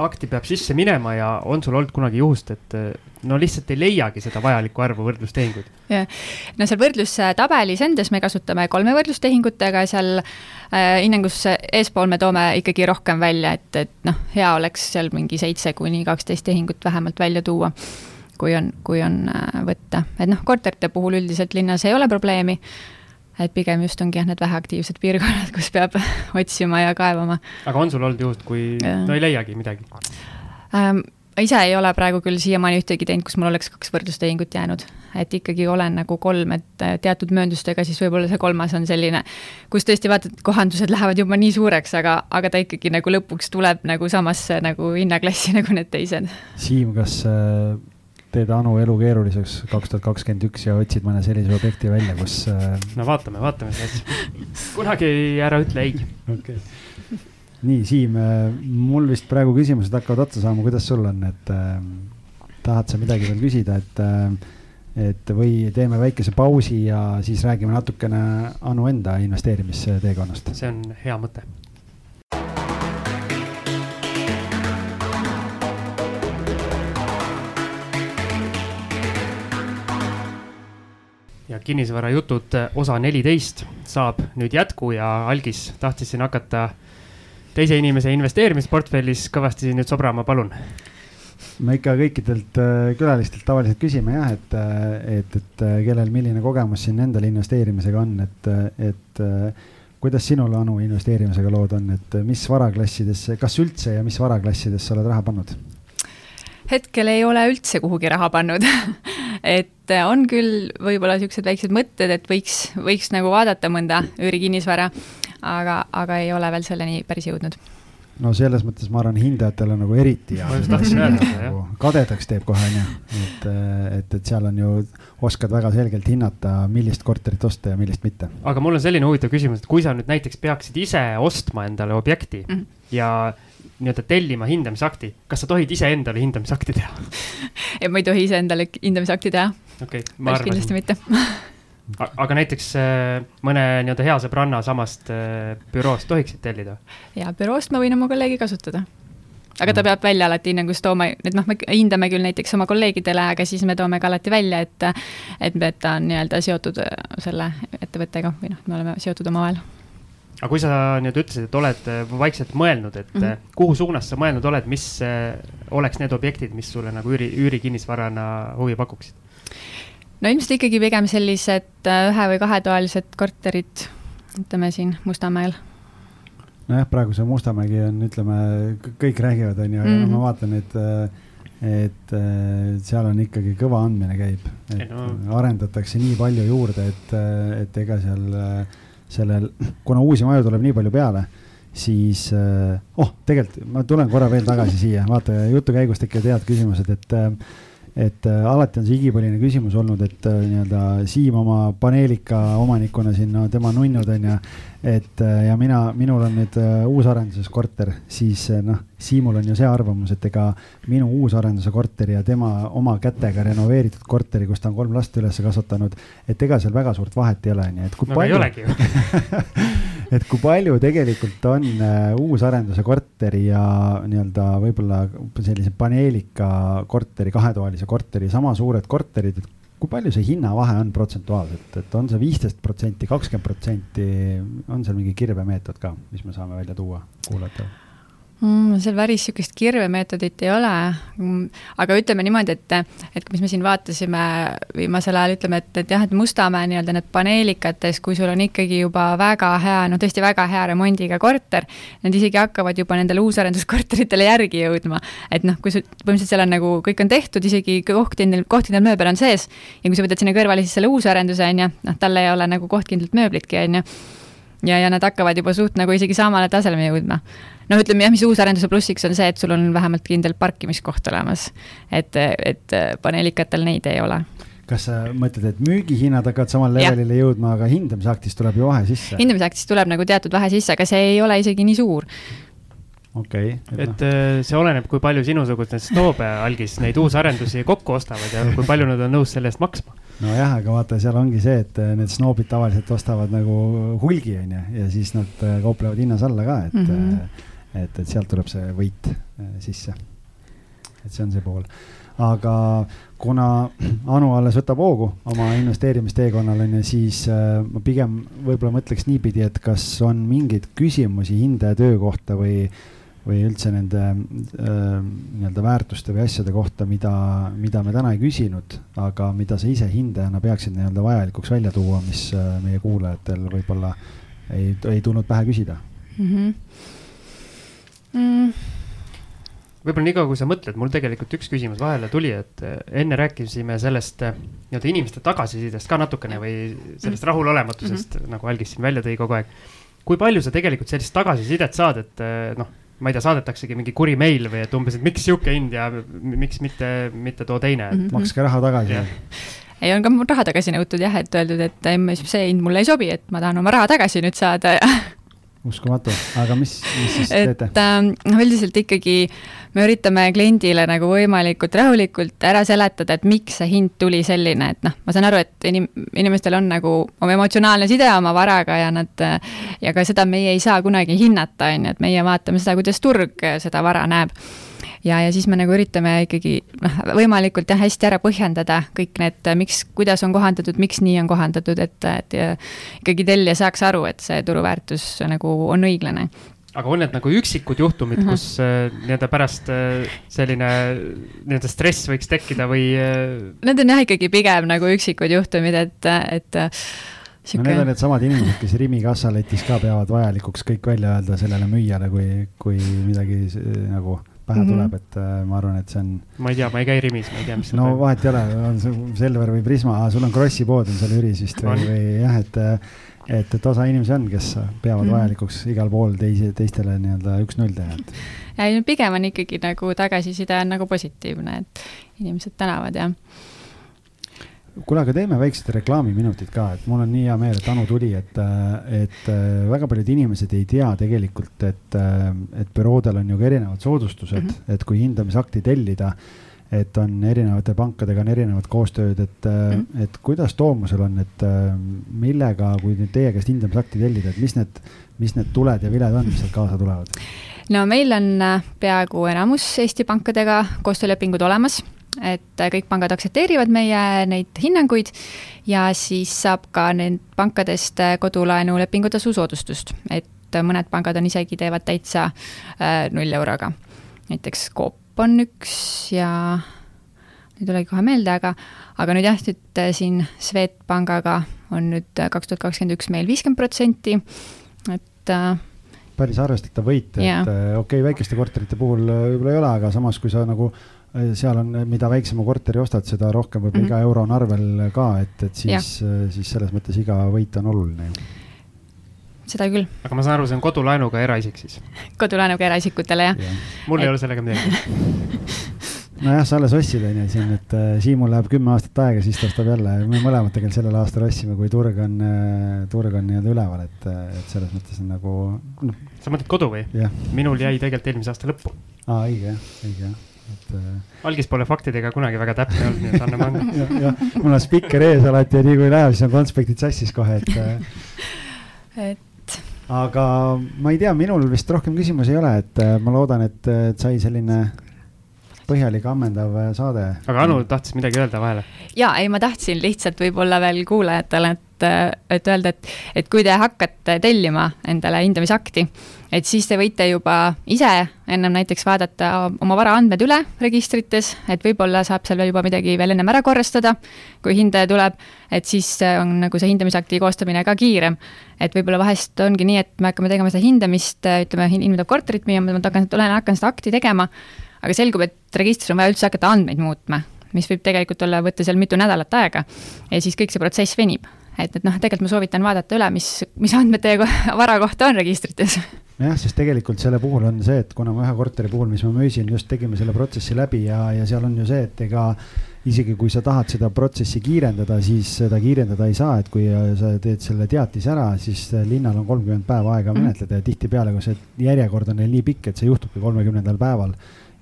akti peab sisse minema ja on sul olnud kunagi juhust, et eh, no lihtsalt ei leiagi seda vajalikku arvu võrdlustehinguid? jah, no seal võrdlustabelis endas me kasutame kolme võrdlustehingut, aga seal äh, hinnangus eespool me toome ikkagi rohkem välja, et, et noh, hea oleks seal mingi seitse kuni kaksteist tehingut vähemalt välja tuua, kui on, kui on äh, võtta, et noh, korterite puhul üldiselt linnas ei ole probleemi et pigem just ongi jah, need väheaktiivsed piirkonnad, kus peab otsima ja kaevama. aga on sul olnud juhust, kui ja. no ei leiagi midagi ähm,? ise ei ole praegu küll siiamaani ühtegi teinud, kus mul oleks kaks võrdlustehingut jäänud, et ikkagi olen nagu kolm, et äh, teatud mööndustega siis võib-olla see kolmas on selline, kus tõesti vaatad, et kohandused lähevad juba nii suureks, aga, aga ta ikkagi nagu lõpuks tuleb nagu samasse nagu hinnaklassi nagu need teised. Siim, kas äh teed Anu elu keeruliseks kaks tuhat kakskümmend üks ja otsid mõne sellise objekti välja, kus äh.... no vaatame, vaatame siis. kunagi ära ütle ei. okei okay., nii Siim, äh, mul vist praegu küsimused hakkavad otsa saama, kuidas sul on, et äh, tahad sa midagi veel küsida, et äh, et või teeme väikese pausi ja siis räägime natukene Anu enda investeerimisteekonnast. see on hea mõte kinnisvarajutud eh, osa neliteist saab nüüd jätku ja algis tahtis siin hakata teise inimese investeerimisportfellis kõvasti nüüd sobrama, palun. me ikka kõikidelt eh, külalistelt tavaliselt küsime jah, et, eh, et, et kellel milline kogemus siin endal investeerimisega on, et, et kuidas sinul, Anu, investeerimisega lood on, et mis varaklassidesse, kas üldse ja mis varaklassidesse oled raha pannud? Hetkel ei ole üldse kuhugi raha pannud et on küll võib-olla niisugused väiksed mõtted, et võiks, võiks nagu vaadata mõnda üürikinnisvara, aga, aga ei ole veel selleni päris jõudnud no selles mõttes ma arvan, hindajatele nagu eriti hea. Nagu kadedaks teeb kohe onju, et, et, et seal on ju, oskad väga selgelt hinnata, millist korterit osta ja millist mitte. aga mul on selline huvitav küsimus, et kui sa nüüd näiteks peaksid ise ostma endale objekti mm -hmm. ja nii-öelda tellima hindamisakti, kas sa tohid iseendale hindamisakti teha ei, ma ei tohi iseendale hindamisakti teha okei okay,, ma arvasin. kindlasti mitte aga näiteks äh, mõne nii-öelda hea sõbranna samast äh, büroost tohiksid tellida? jaa, büroost ma võin oma kolleegi kasutada. aga ta mm. peab välja alati hinnangust tooma, et noh, me hindame küll näiteks oma kolleegidele, aga siis me toome ka alati välja, et et, et ta on nii-öelda seotud äh, selle ettevõttega või noh, me oleme seotud omavahel aga kui sa nüüd ütlesid, et oled vaikselt mõelnud, et mm -hmm. kuhu suunas sa mõelnud oled, mis oleks need objektid, mis sulle nagu üüri, üürikinnisvarana huvi pakuksid? no ilmselt ikkagi pigem sellised äh, ühe- või kahetoalised korterid, ütleme siin Mustamäel. nojah, praegu see Mustamägi on, ütleme, kõik räägivad, on ju, aga mm -hmm. ma vaatan, et et seal on ikkagi kõva andmine käib, et no. arendatakse nii palju juurde, et, et ega seal sellel, kuna uusi maju tuleb nii palju peale, siis oh, tegelikult ma tulen korra veel tagasi siia, vaata jutu käigus tekivad head küsimused, et et äh, alati on see igipõline küsimus olnud, et äh, nii-öelda Siim oma paneelika omanikuna siin, no tema nunnud on ju. et äh, ja mina, minul on nüüd äh, uusarenduses korter, siis äh, noh, Siimul on ju see arvamus, et ega minu uusarenduse korteri ja tema oma kätega renoveeritud korteri, kus ta on kolm last üles kasvatanud, et ega seal väga suurt vahet ei ole, ju, et kui no, palju. ei olegi ju et kui palju tegelikult on uh, uusarenduse korteri ja nii-öelda võib-olla sellise paneelika korteri, kahetoalise korteri sama suured korterid, et kui palju see hinnavahe on protsentuaalselt, et on see viisteist protsenti, kakskümmend protsenti, on seal mingi kirvemeetod ka, mis me saame välja tuua kuulajatele? Mm,? seal päris niisugust kirvemeetodit ei ole, aga ütleme niimoodi, et, et mis me siin vaatasime viimasel ajal, ütleme, et, et jah, et Mustamäe nii-öelda need paneelikates, kui sul on ikkagi juba väga hea, no tõesti väga hea remondiga korter, need isegi hakkavad juba nendele uusarenduskorteritele järgi jõudma. et noh, kui sul, põhimõtteliselt seal on nagu, kõik on tehtud, isegi kohtkindel, kohtkindel mööbel on sees ja kui sa võtad sinna kõrvale siis selle uusarenduse, on ju, noh, tal ei ole nagu kohtkindlat mööblitki, on ju ja, ja nad hakkavad juba suht nagu isegi samale tasemele jõudma. Noh, ütleme jah, mis uusarenduse plussiks on see, et sul on vähemalt kindel parkimiskoht olemas. et, et paneelikatel neid ei ole kas sa mõtled, et müügihinnad hakkavad samale levelile jõudma, aga hindamisaktist tuleb ju vahe sisse? hindamisaktist tuleb nagu teatud vahe sisse, aga see ei ole isegi nii suur okei okay,. et no. Äh, see oleneb, kui palju sinusugused snoobe algis neid uusarendusi kokku ostavad ja kui palju nad on nõus selle eest maksma. nojah, aga vaata, seal ongi see, et äh, need snoobid tavaliselt ostavad nagu hulgi, on ju, ja siis nad äh, kauplevad hinnas alla ka, et mm, -hmm. Et, et sealt tuleb see võit sisse. et see on see pool aga kuna Anu alles võtab hoogu oma investeerimisteekonnal on ju, siis ma pigem võib-olla mõtleks niipidi, et kas on mingeid küsimusi hindaja töö kohta või või üldse nende äh, nii-öelda väärtuste või asjade kohta, mida, mida me täna ei küsinud, aga mida sa ise hindajana peaksid nii-öelda vajalikuks välja tuua, mis äh, meie kuulajatel võib-olla ei, ei tulnud pähe küsida mm? -hmm. Mm. võib-olla niikaua, kui sa mõtled, mul tegelikult üks küsimus vahele tuli, et äh, enne rääkisime sellest äh, nii-öelda inimeste tagasisidest ka natukene või sellest rahulolematusest mm, -hmm. nagu Algis siin välja tõi kogu aeg. kui palju sa tegelikult sellist tagasisidet saad, et äh, noh ma ei tea, saadetaksegi mingi kuri meil või et umbes, et miks sihuke hind ja miks mitte, mitte too teine mm -hmm.. makske raha tagasi. ei, on ka mul raha tagasi nõutud jah, et öeldud, et see hind mulle ei sobi, et ma tahan oma raha tagasi nüüd saada ja uskumatu, aga mis, mis siis teete? et noh äh,, üldiselt ikkagi me üritame kliendile nagu võimalikult rahulikult ära seletada, et miks see hind tuli selline, et noh, ma saan aru, et inim-, inimestel on nagu oma emotsionaalne side oma varaga ja nad ja ka seda meie ei saa kunagi hinnata, on ju, et meie vaatame seda, kuidas turg seda vara näeb ja, ja siis me nagu üritame ikkagi noh, võimalikult jah, hästi ära põhjendada kõik need, miks, kuidas on kohandatud, miks nii on kohandatud, et, et ikkagi tellija saaks aru, et see turuväärtus nagu on õiglane aga on need nagu üksikud juhtumid, kus uh -huh. äh, nii-öelda pärast äh, selline nii-öelda stress võiks tekkida või äh...? Need on jah ikkagi pigem nagu üksikud juhtumid, et, et Siuke... no need on needsamad inimesed, kes Rimi kassaletis ka peavad vajalikuks kõik välja öelda sellele müüjale, kui, kui midagi nagu pähe mm -hmm. tuleb, et äh, ma arvan, et see on. ma ei tea, ma ei käi Rimis, ma ei tea, mis. no vahet ei ole, on see Selver või Prisma, sul on Krossi pood on seal Üris vist või, või jah, et, et, et osa inimesi on, kes peavad mm -hmm. vajalikuks igal pool teisi, teistele nii-öelda üks-null teha, et. ja pigem on ikkagi nagu tagasiside on nagu positiivne, et inimesed tänavad ja kuule, aga teeme väiksed reklaamiminutid ka, et mul on nii hea meel, et Anu tuli, et, et väga paljud inimesed ei tea tegelikult, et, et büroodel on ju ka erinevad soodustused mm, -hmm. et kui hindamisakti tellida, et on erinevate pankadega on erinevad koostööd, et mm., et kuidas Toomusel on, et millega, kui nüüd teie käest hindamisakti tellida, et mis need, mis need tuled ja viled on, mis sealt kaasa tulevad? no meil on peaaegu enamus Eesti pankadega koostöölepingud olemas et kõik pangad aktsepteerivad meie neid hinnanguid ja siis saab ka need pankadest kodulaenulepingu tasu soodustust, et mõned pangad on isegi, teevad täitsa äh, null euroga. näiteks Coop on üks ja ei tulegi kohe meelde, aga, aga nüüd jah, nüüd äh, siin Swedbankaga on nüüd kaks tuhat kakskümmend üks meil viiskümmend protsenti, et äh, päris arvestatav võit, et yeah. okei okay,, väikeste korterite puhul võib-olla ei ole, aga samas, kui sa nagu Äh, seal on, mida väiksema korteri ostad, seda rohkem võib-olla mm -hmm. iga euro on arvel ka, et, et siis, äh, siis selles mõttes iga võit on oluline ju. seda küll. aga ma saan aru, see on kodulaenuga eraisik siis? kodulaenuga eraisikutele, jah ja.. mul et... ei ole sellega midagi nojah, sa alles ostsid, on ju, siin, et äh, Siimul läheb kümme aastat aega, siis ta ostab jälle, me mõlemad tegelikult sellel aastal ostsime, kui turg on äh,, turg on nii-öelda üleval, et, et selles mõttes on nagu noh. sa mõtled kodu või? minul jäi tegelikult eelmise aasta lõppu. aa, õige jah, õige jah et äh.... algis pole faktidega kunagi väga täpne olnud, nii et anname anda jah, mul on spikker ees alati ja nii kui läheb, siis on konspektid sassis kohe, et äh.... et. aga ma ei tea, minul vist rohkem küsimusi ei ole, et äh, ma loodan, et, et sai selline põhjalik, ammendav äh, saade. aga Anu tahtis midagi öelda vahele? ja ei, ma tahtsin lihtsalt võib-olla veel kuulajatele, et, et öelda, et, et kui te hakkate tellima endale hindamisakti et siis te võite juba ise ennem näiteks vaadata oma varaandmed üle registrites, et võib-olla saab seal juba midagi veel ennem ära korrastada, kui hindaja tuleb, et siis on nagu see hindamisakti koostamine ka kiirem. et võib-olla vahest ongi nii, et me hakkame tegema seda hindamist, ütleme, inimene tahab korterit müüa, ma hakkan, tulen, hakkan seda akti tegema, aga selgub, et registris on vaja üldse hakata andmeid muutma, mis võib tegelikult olla, võtta seal mitu nädalat aega ja siis kõik see protsess venib et, et noh, tegelikult ma soovitan vaadata üle, mis, mis andmed teie vara kohta on registrites. nojah, sest tegelikult selle puhul on see, et kuna ma ühe korteri puhul, mis ma müüsin, just tegime selle protsessi läbi ja, ja seal on ju see, et ega isegi kui sa tahad seda protsessi kiirendada, siis seda kiirendada ei saa, et kui sa teed selle teatise ära, siis linnal on kolmkümmend päeva aega mhm. menetleda ja tihtipeale, kui see järjekord on neil nii pikk, et see juhtubki kolmekümnendal päeval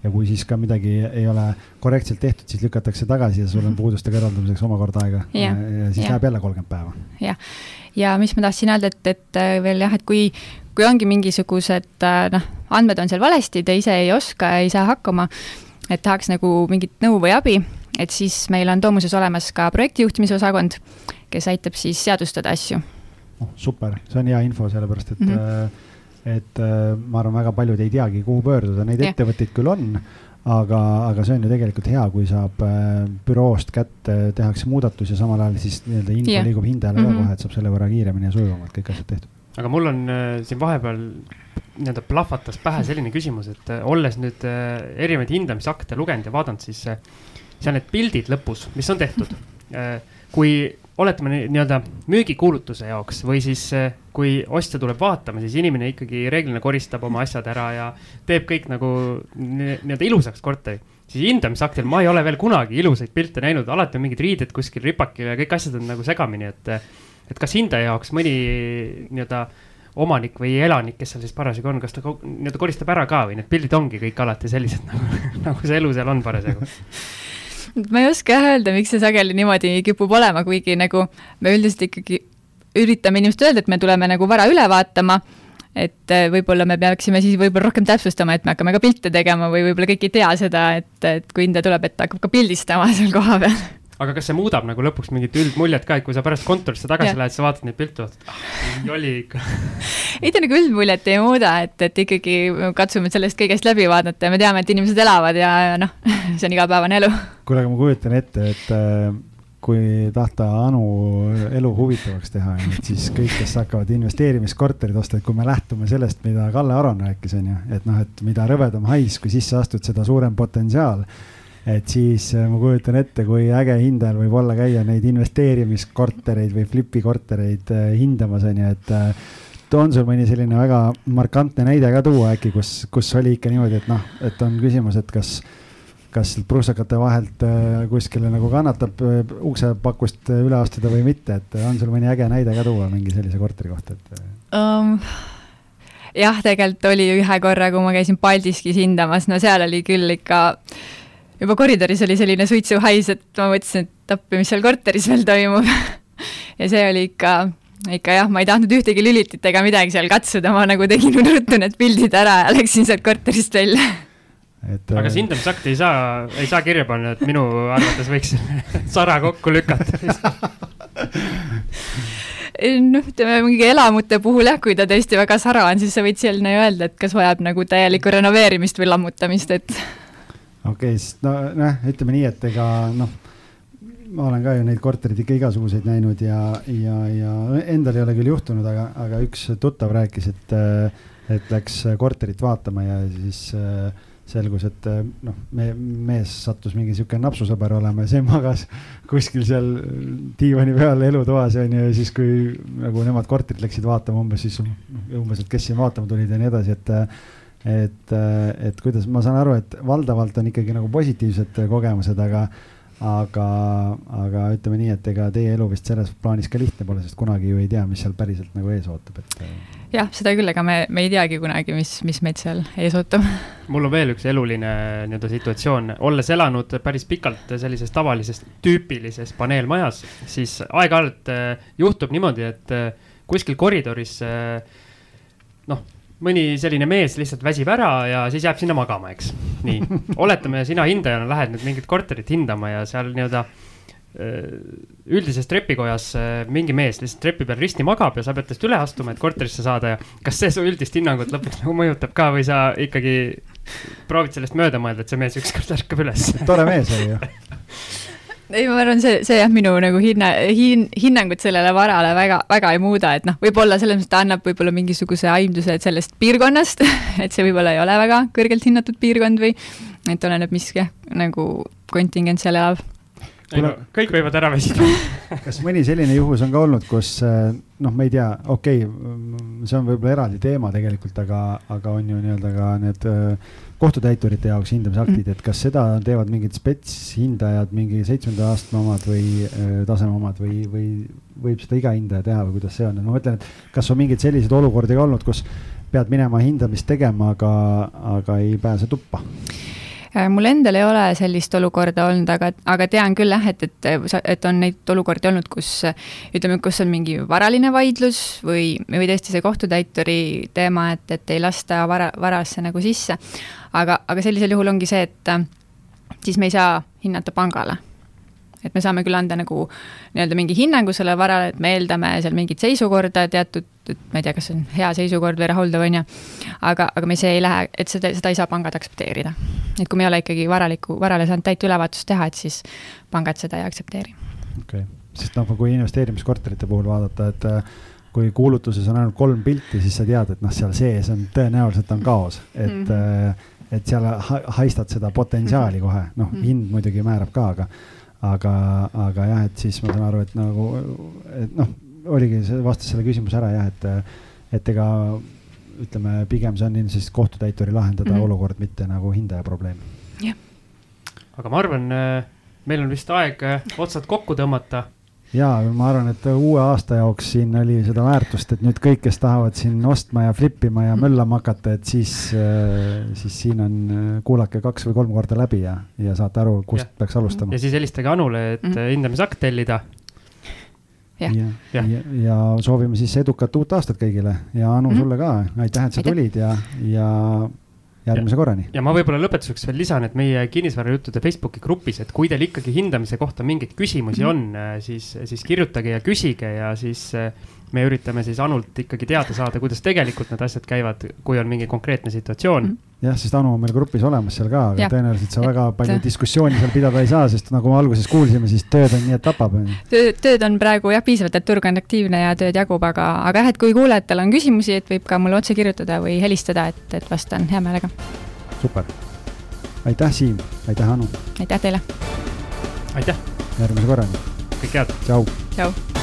ja kui siis ka midagi ei ole korrektselt tehtud, siis lükatakse tagasi ja sul on puuduste kõrvaldamiseks omakorda aega ja, ja siis ja. läheb jälle kolmkümmend päeva. jah, ja mis ma tahtsin öelda, et, et äh, veel jah, et kui, kui ongi mingisugused äh, noh, andmed on seal valesti, te ise ei oska, ei saa hakkama, et tahaks nagu mingit nõu või abi, et siis meil on Toomuses olemas ka projektijuhtimise osakond, kes aitab siis seadustada asju. oh, super, see on hea info, sellepärast et mm -hmm et äh, ma arvan, väga paljud ei teagi, kuhu pöörduda, neid ja. ettevõtteid küll on, aga, aga see on ju tegelikult hea, kui saab äh, büroost kätte, tehakse muudatus ja samal ajal siis nii-öelda info ja. liigub hindajale mm -hmm. ka kohe, et saab selle võrra kiiremini ja sujuvamalt kõik asjad tehtud. aga mul on äh, siin vahepeal nii-öelda plahvatas pähe selline küsimus, et äh, olles nüüd äh, erinevaid hindamisakte lugenud ja vaadanud, siis äh, seal need pildid lõpus, mis on tehtud kui oletame nii-öelda müügikuulutuse jaoks või siis eh, kui ostja tuleb vaatama, siis inimene ikkagi reeglina koristab oma asjad ära ja teeb kõik nagu nii-öelda ilusaks korteri. siis hindamisaktil ma ei ole veel kunagi ilusaid pilte näinud, alati on mingid riided kuskil ripakil ja kõik asjad on nagu segamini, et, et kas hindaja jaoks mõni nii-öelda omanik või elanik, kes seal siis parasjagu on, kas ta nii-öelda koristab ära ka või need pildid ongi kõik alati sellised nagu, nagu see elu seal on parasjagu ma ei oska jah öelda, miks see sageli niimoodi kipub olema, kuigi nagu me üldiselt ikkagi üritame inimestele öelda, et me tuleme nagu vara üle vaatama, et äh, võib-olla me peaksime siis võib-olla rohkem täpsustama, et me hakkame ka pilte tegema või võib-olla kõik ei tea seda, et, et kui hindaja tuleb, et ta hakkab ka pildistama seal kohapeal aga kas see muudab nagu lõpuks mingit üldmuljet ka, et kui sa pärast kontorisse tagasi ja. lähed, sa vaatad neid pilte, vaatad, ah, oli ikka ei ta nagu üldmuljet ei muuda, et, et ikkagi katsume sellest kõigest läbi vaadata ja me teame, et inimesed elavad ja, ja noh, see on igapäevane elu. kuule, aga ma kujutan ette, et äh, kui tahta Anu elu huvitavaks teha, siis kõik, kes hakkavad investeerimiskorterid osta, et kui me lähtume sellest, mida Kalle Aron rääkis, on ju, et noh, et mida rõvedam hais, kui sisse astud, seda suurem potentsiaal et siis äh, ma kujutan ette, kui äge hindajal võib olla käia neid investeerimiskortereid või flipi kortereid äh, hindamas, on ju, et äh, on sul mõni selline väga markantne näide ka tuua äkki, kus, kus oli ikka niimoodi, et noh, et on küsimus, et kas, kas prussakate vahelt kuskile nagu kannatab uksepakust üle astuda või mitte, et on sul mõni äge näide ka tuua mingi sellise korteri kohta, et um...? jah, tegelikult oli ühe korra, kui ma käisin Paldiskis hindamas, no seal oli küll ikka juba koridoris oli selline suitsuhais, et ma mõtlesin, et appi, mis seal korteris veel toimub. Ja see oli ikka, ikka jah, ma ei tahtnud ühtegi lülitit ega midagi seal katsuda, ma nagu tegin ruttu need pildid ära ja läksin sealt korterist välja. Et aga see hindamisakt ei saa, ei saa kirja panna, et minu arvates võiks sara kokku lükata. Noh, ütleme mingi elamute puhul jah, kui ta tõesti väga sara on, siis sa võid sinna ju öelda, et kas vajab nagu täielikku renoveerimist või lammutamist, et. Okei okay,, siis nojah, ütleme nii, et ega noh, ma olen ka ju neid korterid ikka igasuguseid näinud ja, ja, ja endal ei ole küll juhtunud, aga, aga üks tuttav rääkis, et, et läks korterit vaatama ja siis äh, selgus, et eh, noh, me, mees sattus mingi sihuke napsusõber olema ja see magas kuskil seal diivani peal elutoas on ju, ja siis kui nagu nemad korterit läksid vaatama umbes siis umbes, et kes siin vaatama tulid ja nii edasi, et et, et kuidas ma saan aru, et valdavalt on ikkagi nagu positiivsed kogemused, aga aga, aga ütleme nii, et ega teie elu vist selles plaanis ka lihtne pole, sest kunagi ju ei tea, mis seal päriselt nagu ees ootab, et. jah, seda küll, ega me, me ei teagi kunagi, mis, mis meid seal ees ootab. mul on veel üks eluline nii-öelda situatsioon, olles elanud päris pikalt sellises tavalises tüüpilises paneelmajas, siis aeg-ajalt eh, juhtub niimoodi, et kuskil koridoris noh mõni selline mees lihtsalt väsib ära ja siis jääb sinna magama, eks. nii, oletame, sina hindajana lähed nüüd mingit korterit hindama ja seal nii-öelda üldises trepikojas mingi mees lihtsalt trepi peal risti magab ja sa pead tast üle astuma, et korterisse saada ja kas see su üldist hinnangut lõpuks nagu mõjutab ka või sa ikkagi proovid sellest mööda mõelda, et see mees ükskord ärkab üles? tore mees oli ju ei, ma arvan, see, see jah, minu nagu hinna, hin-, hinnangut sellele varale väga, väga ei muuda, et noh, võib-olla selles mõttes ta annab võib-olla mingisuguse aimduse sellest piirkonnast et see võib-olla ei ole väga kõrgelt hinnatud piirkond või et oleneb, mis jah, nagu kontingent seal elab. Kuna... kõik võivad ära väsida kas mõni selline juhus on ka olnud, kus eh, noh, ma ei tea, okei okay,, see on võib-olla eraldi teema tegelikult, aga, aga on ju nii-öelda ka need äh, kohtutäiturite jaoks hindamisaktid mm., et kas seda teevad mingid spetshindajad, mingi seitsmenda astme omad või äh, taseme omad või, või võib seda iga hindaja teha või kuidas see on, et ma mõtlen, et kas on mingeid selliseid olukordi ka olnud, kus pead minema hindamist tegema, aga, aga ei pääse tuppa? Äh, mul endal ei ole sellist olukorda olnud, aga, aga tean küll jah, et, et, et on neid olukordi olnud, kus ütleme, kus on mingi varaline vaidlus või, või tõesti see kohtutäituri teema, et, et ei lasta vara, varasse nagu sisse. aga, aga sellisel juhul ongi see, et siis me ei saa hinnata pangale et me saame küll anda nagu nii-öelda mingi hinnangu sellele varale, et me eeldame seal mingit seisukorda teatud, et ma ei tea, kas see on hea seisukord või rahuldav, on ju. aga, aga me see ei lähe, et seda, seda ei saa pangad aktsepteerida. et kui me ei ole ikkagi varaliku, varale saanud täit ülevaatust teha, et siis pangad seda ei aktsepteeri. okei okay., sest noh, kui investeerimiskorterite puhul vaadata, et äh, kui kuulutuses on ainult kolm pilti, siis sa tead, et noh, seal sees on tõenäoliselt on kaos, et mm, -hmm. et seal haistad seda potentsiaali kohe, noh, mhm. hind muidugi määrab ka, aga aga, aga jah, et siis ma saan aru, et nagu, et noh, oligi, see vastas selle küsimuse ära jah, et, et ega ütleme, pigem see on ilmselt kohtutäituri lahendada mm -hmm. olukord, mitte nagu hindaja probleem. jah. aga ma arvan, meil on vist aeg otsad kokku tõmmata ja ma arvan, et uue aasta jaoks siin oli seda väärtust, et nüüd kõik, kes tahavad siin ostma ja flip ima ja möllama hakata, et siis, äh, siis siin on, äh, kuulake kaks või kolm korda läbi ja, ja saate aru, kust ja. peaks alustama. ja siis helistage Anule, et mm -hmm. hindamisakt tellida. ja, ja, ja. ja, ja soovime siis edukat uut aastat kõigile ja Anu mm, -hmm. sulle ka, aitäh, et sa tulid ja, ja järgmise korrani. ja ma võib-olla lõpetuseks veel lisan, et meie kinnisvarajuttude Facebooki grupis, et kui teil ikkagi hindamise kohta mingeid küsimusi mhm. on, äh, siis, siis kirjutage ja küsige ja siis äh, me üritame siis Anult ikkagi teada saada, kuidas tegelikult need asjad käivad, kui on mingi konkreetne situatsioon mm. jah, sest Anu on meil grupis olemas seal ka, aga ja. tõenäoliselt sa väga palju diskussiooni seal pidada ei saa, sest nagu me alguses kuulsime, siis tööd on nii, et tapab. tööd, tööd on praegu jah, piisavalt, et turg on aktiivne ja tööd jagub, aga, aga jah, et kui kuulajatel on küsimusi, et võib ka mulle otse kirjutada või helistada, et, et vastan hea meelega. super, aitäh, Siim, aitäh, Anu. aitäh teile. aitäh. järgmise korrani. kõike head. tšau. tšau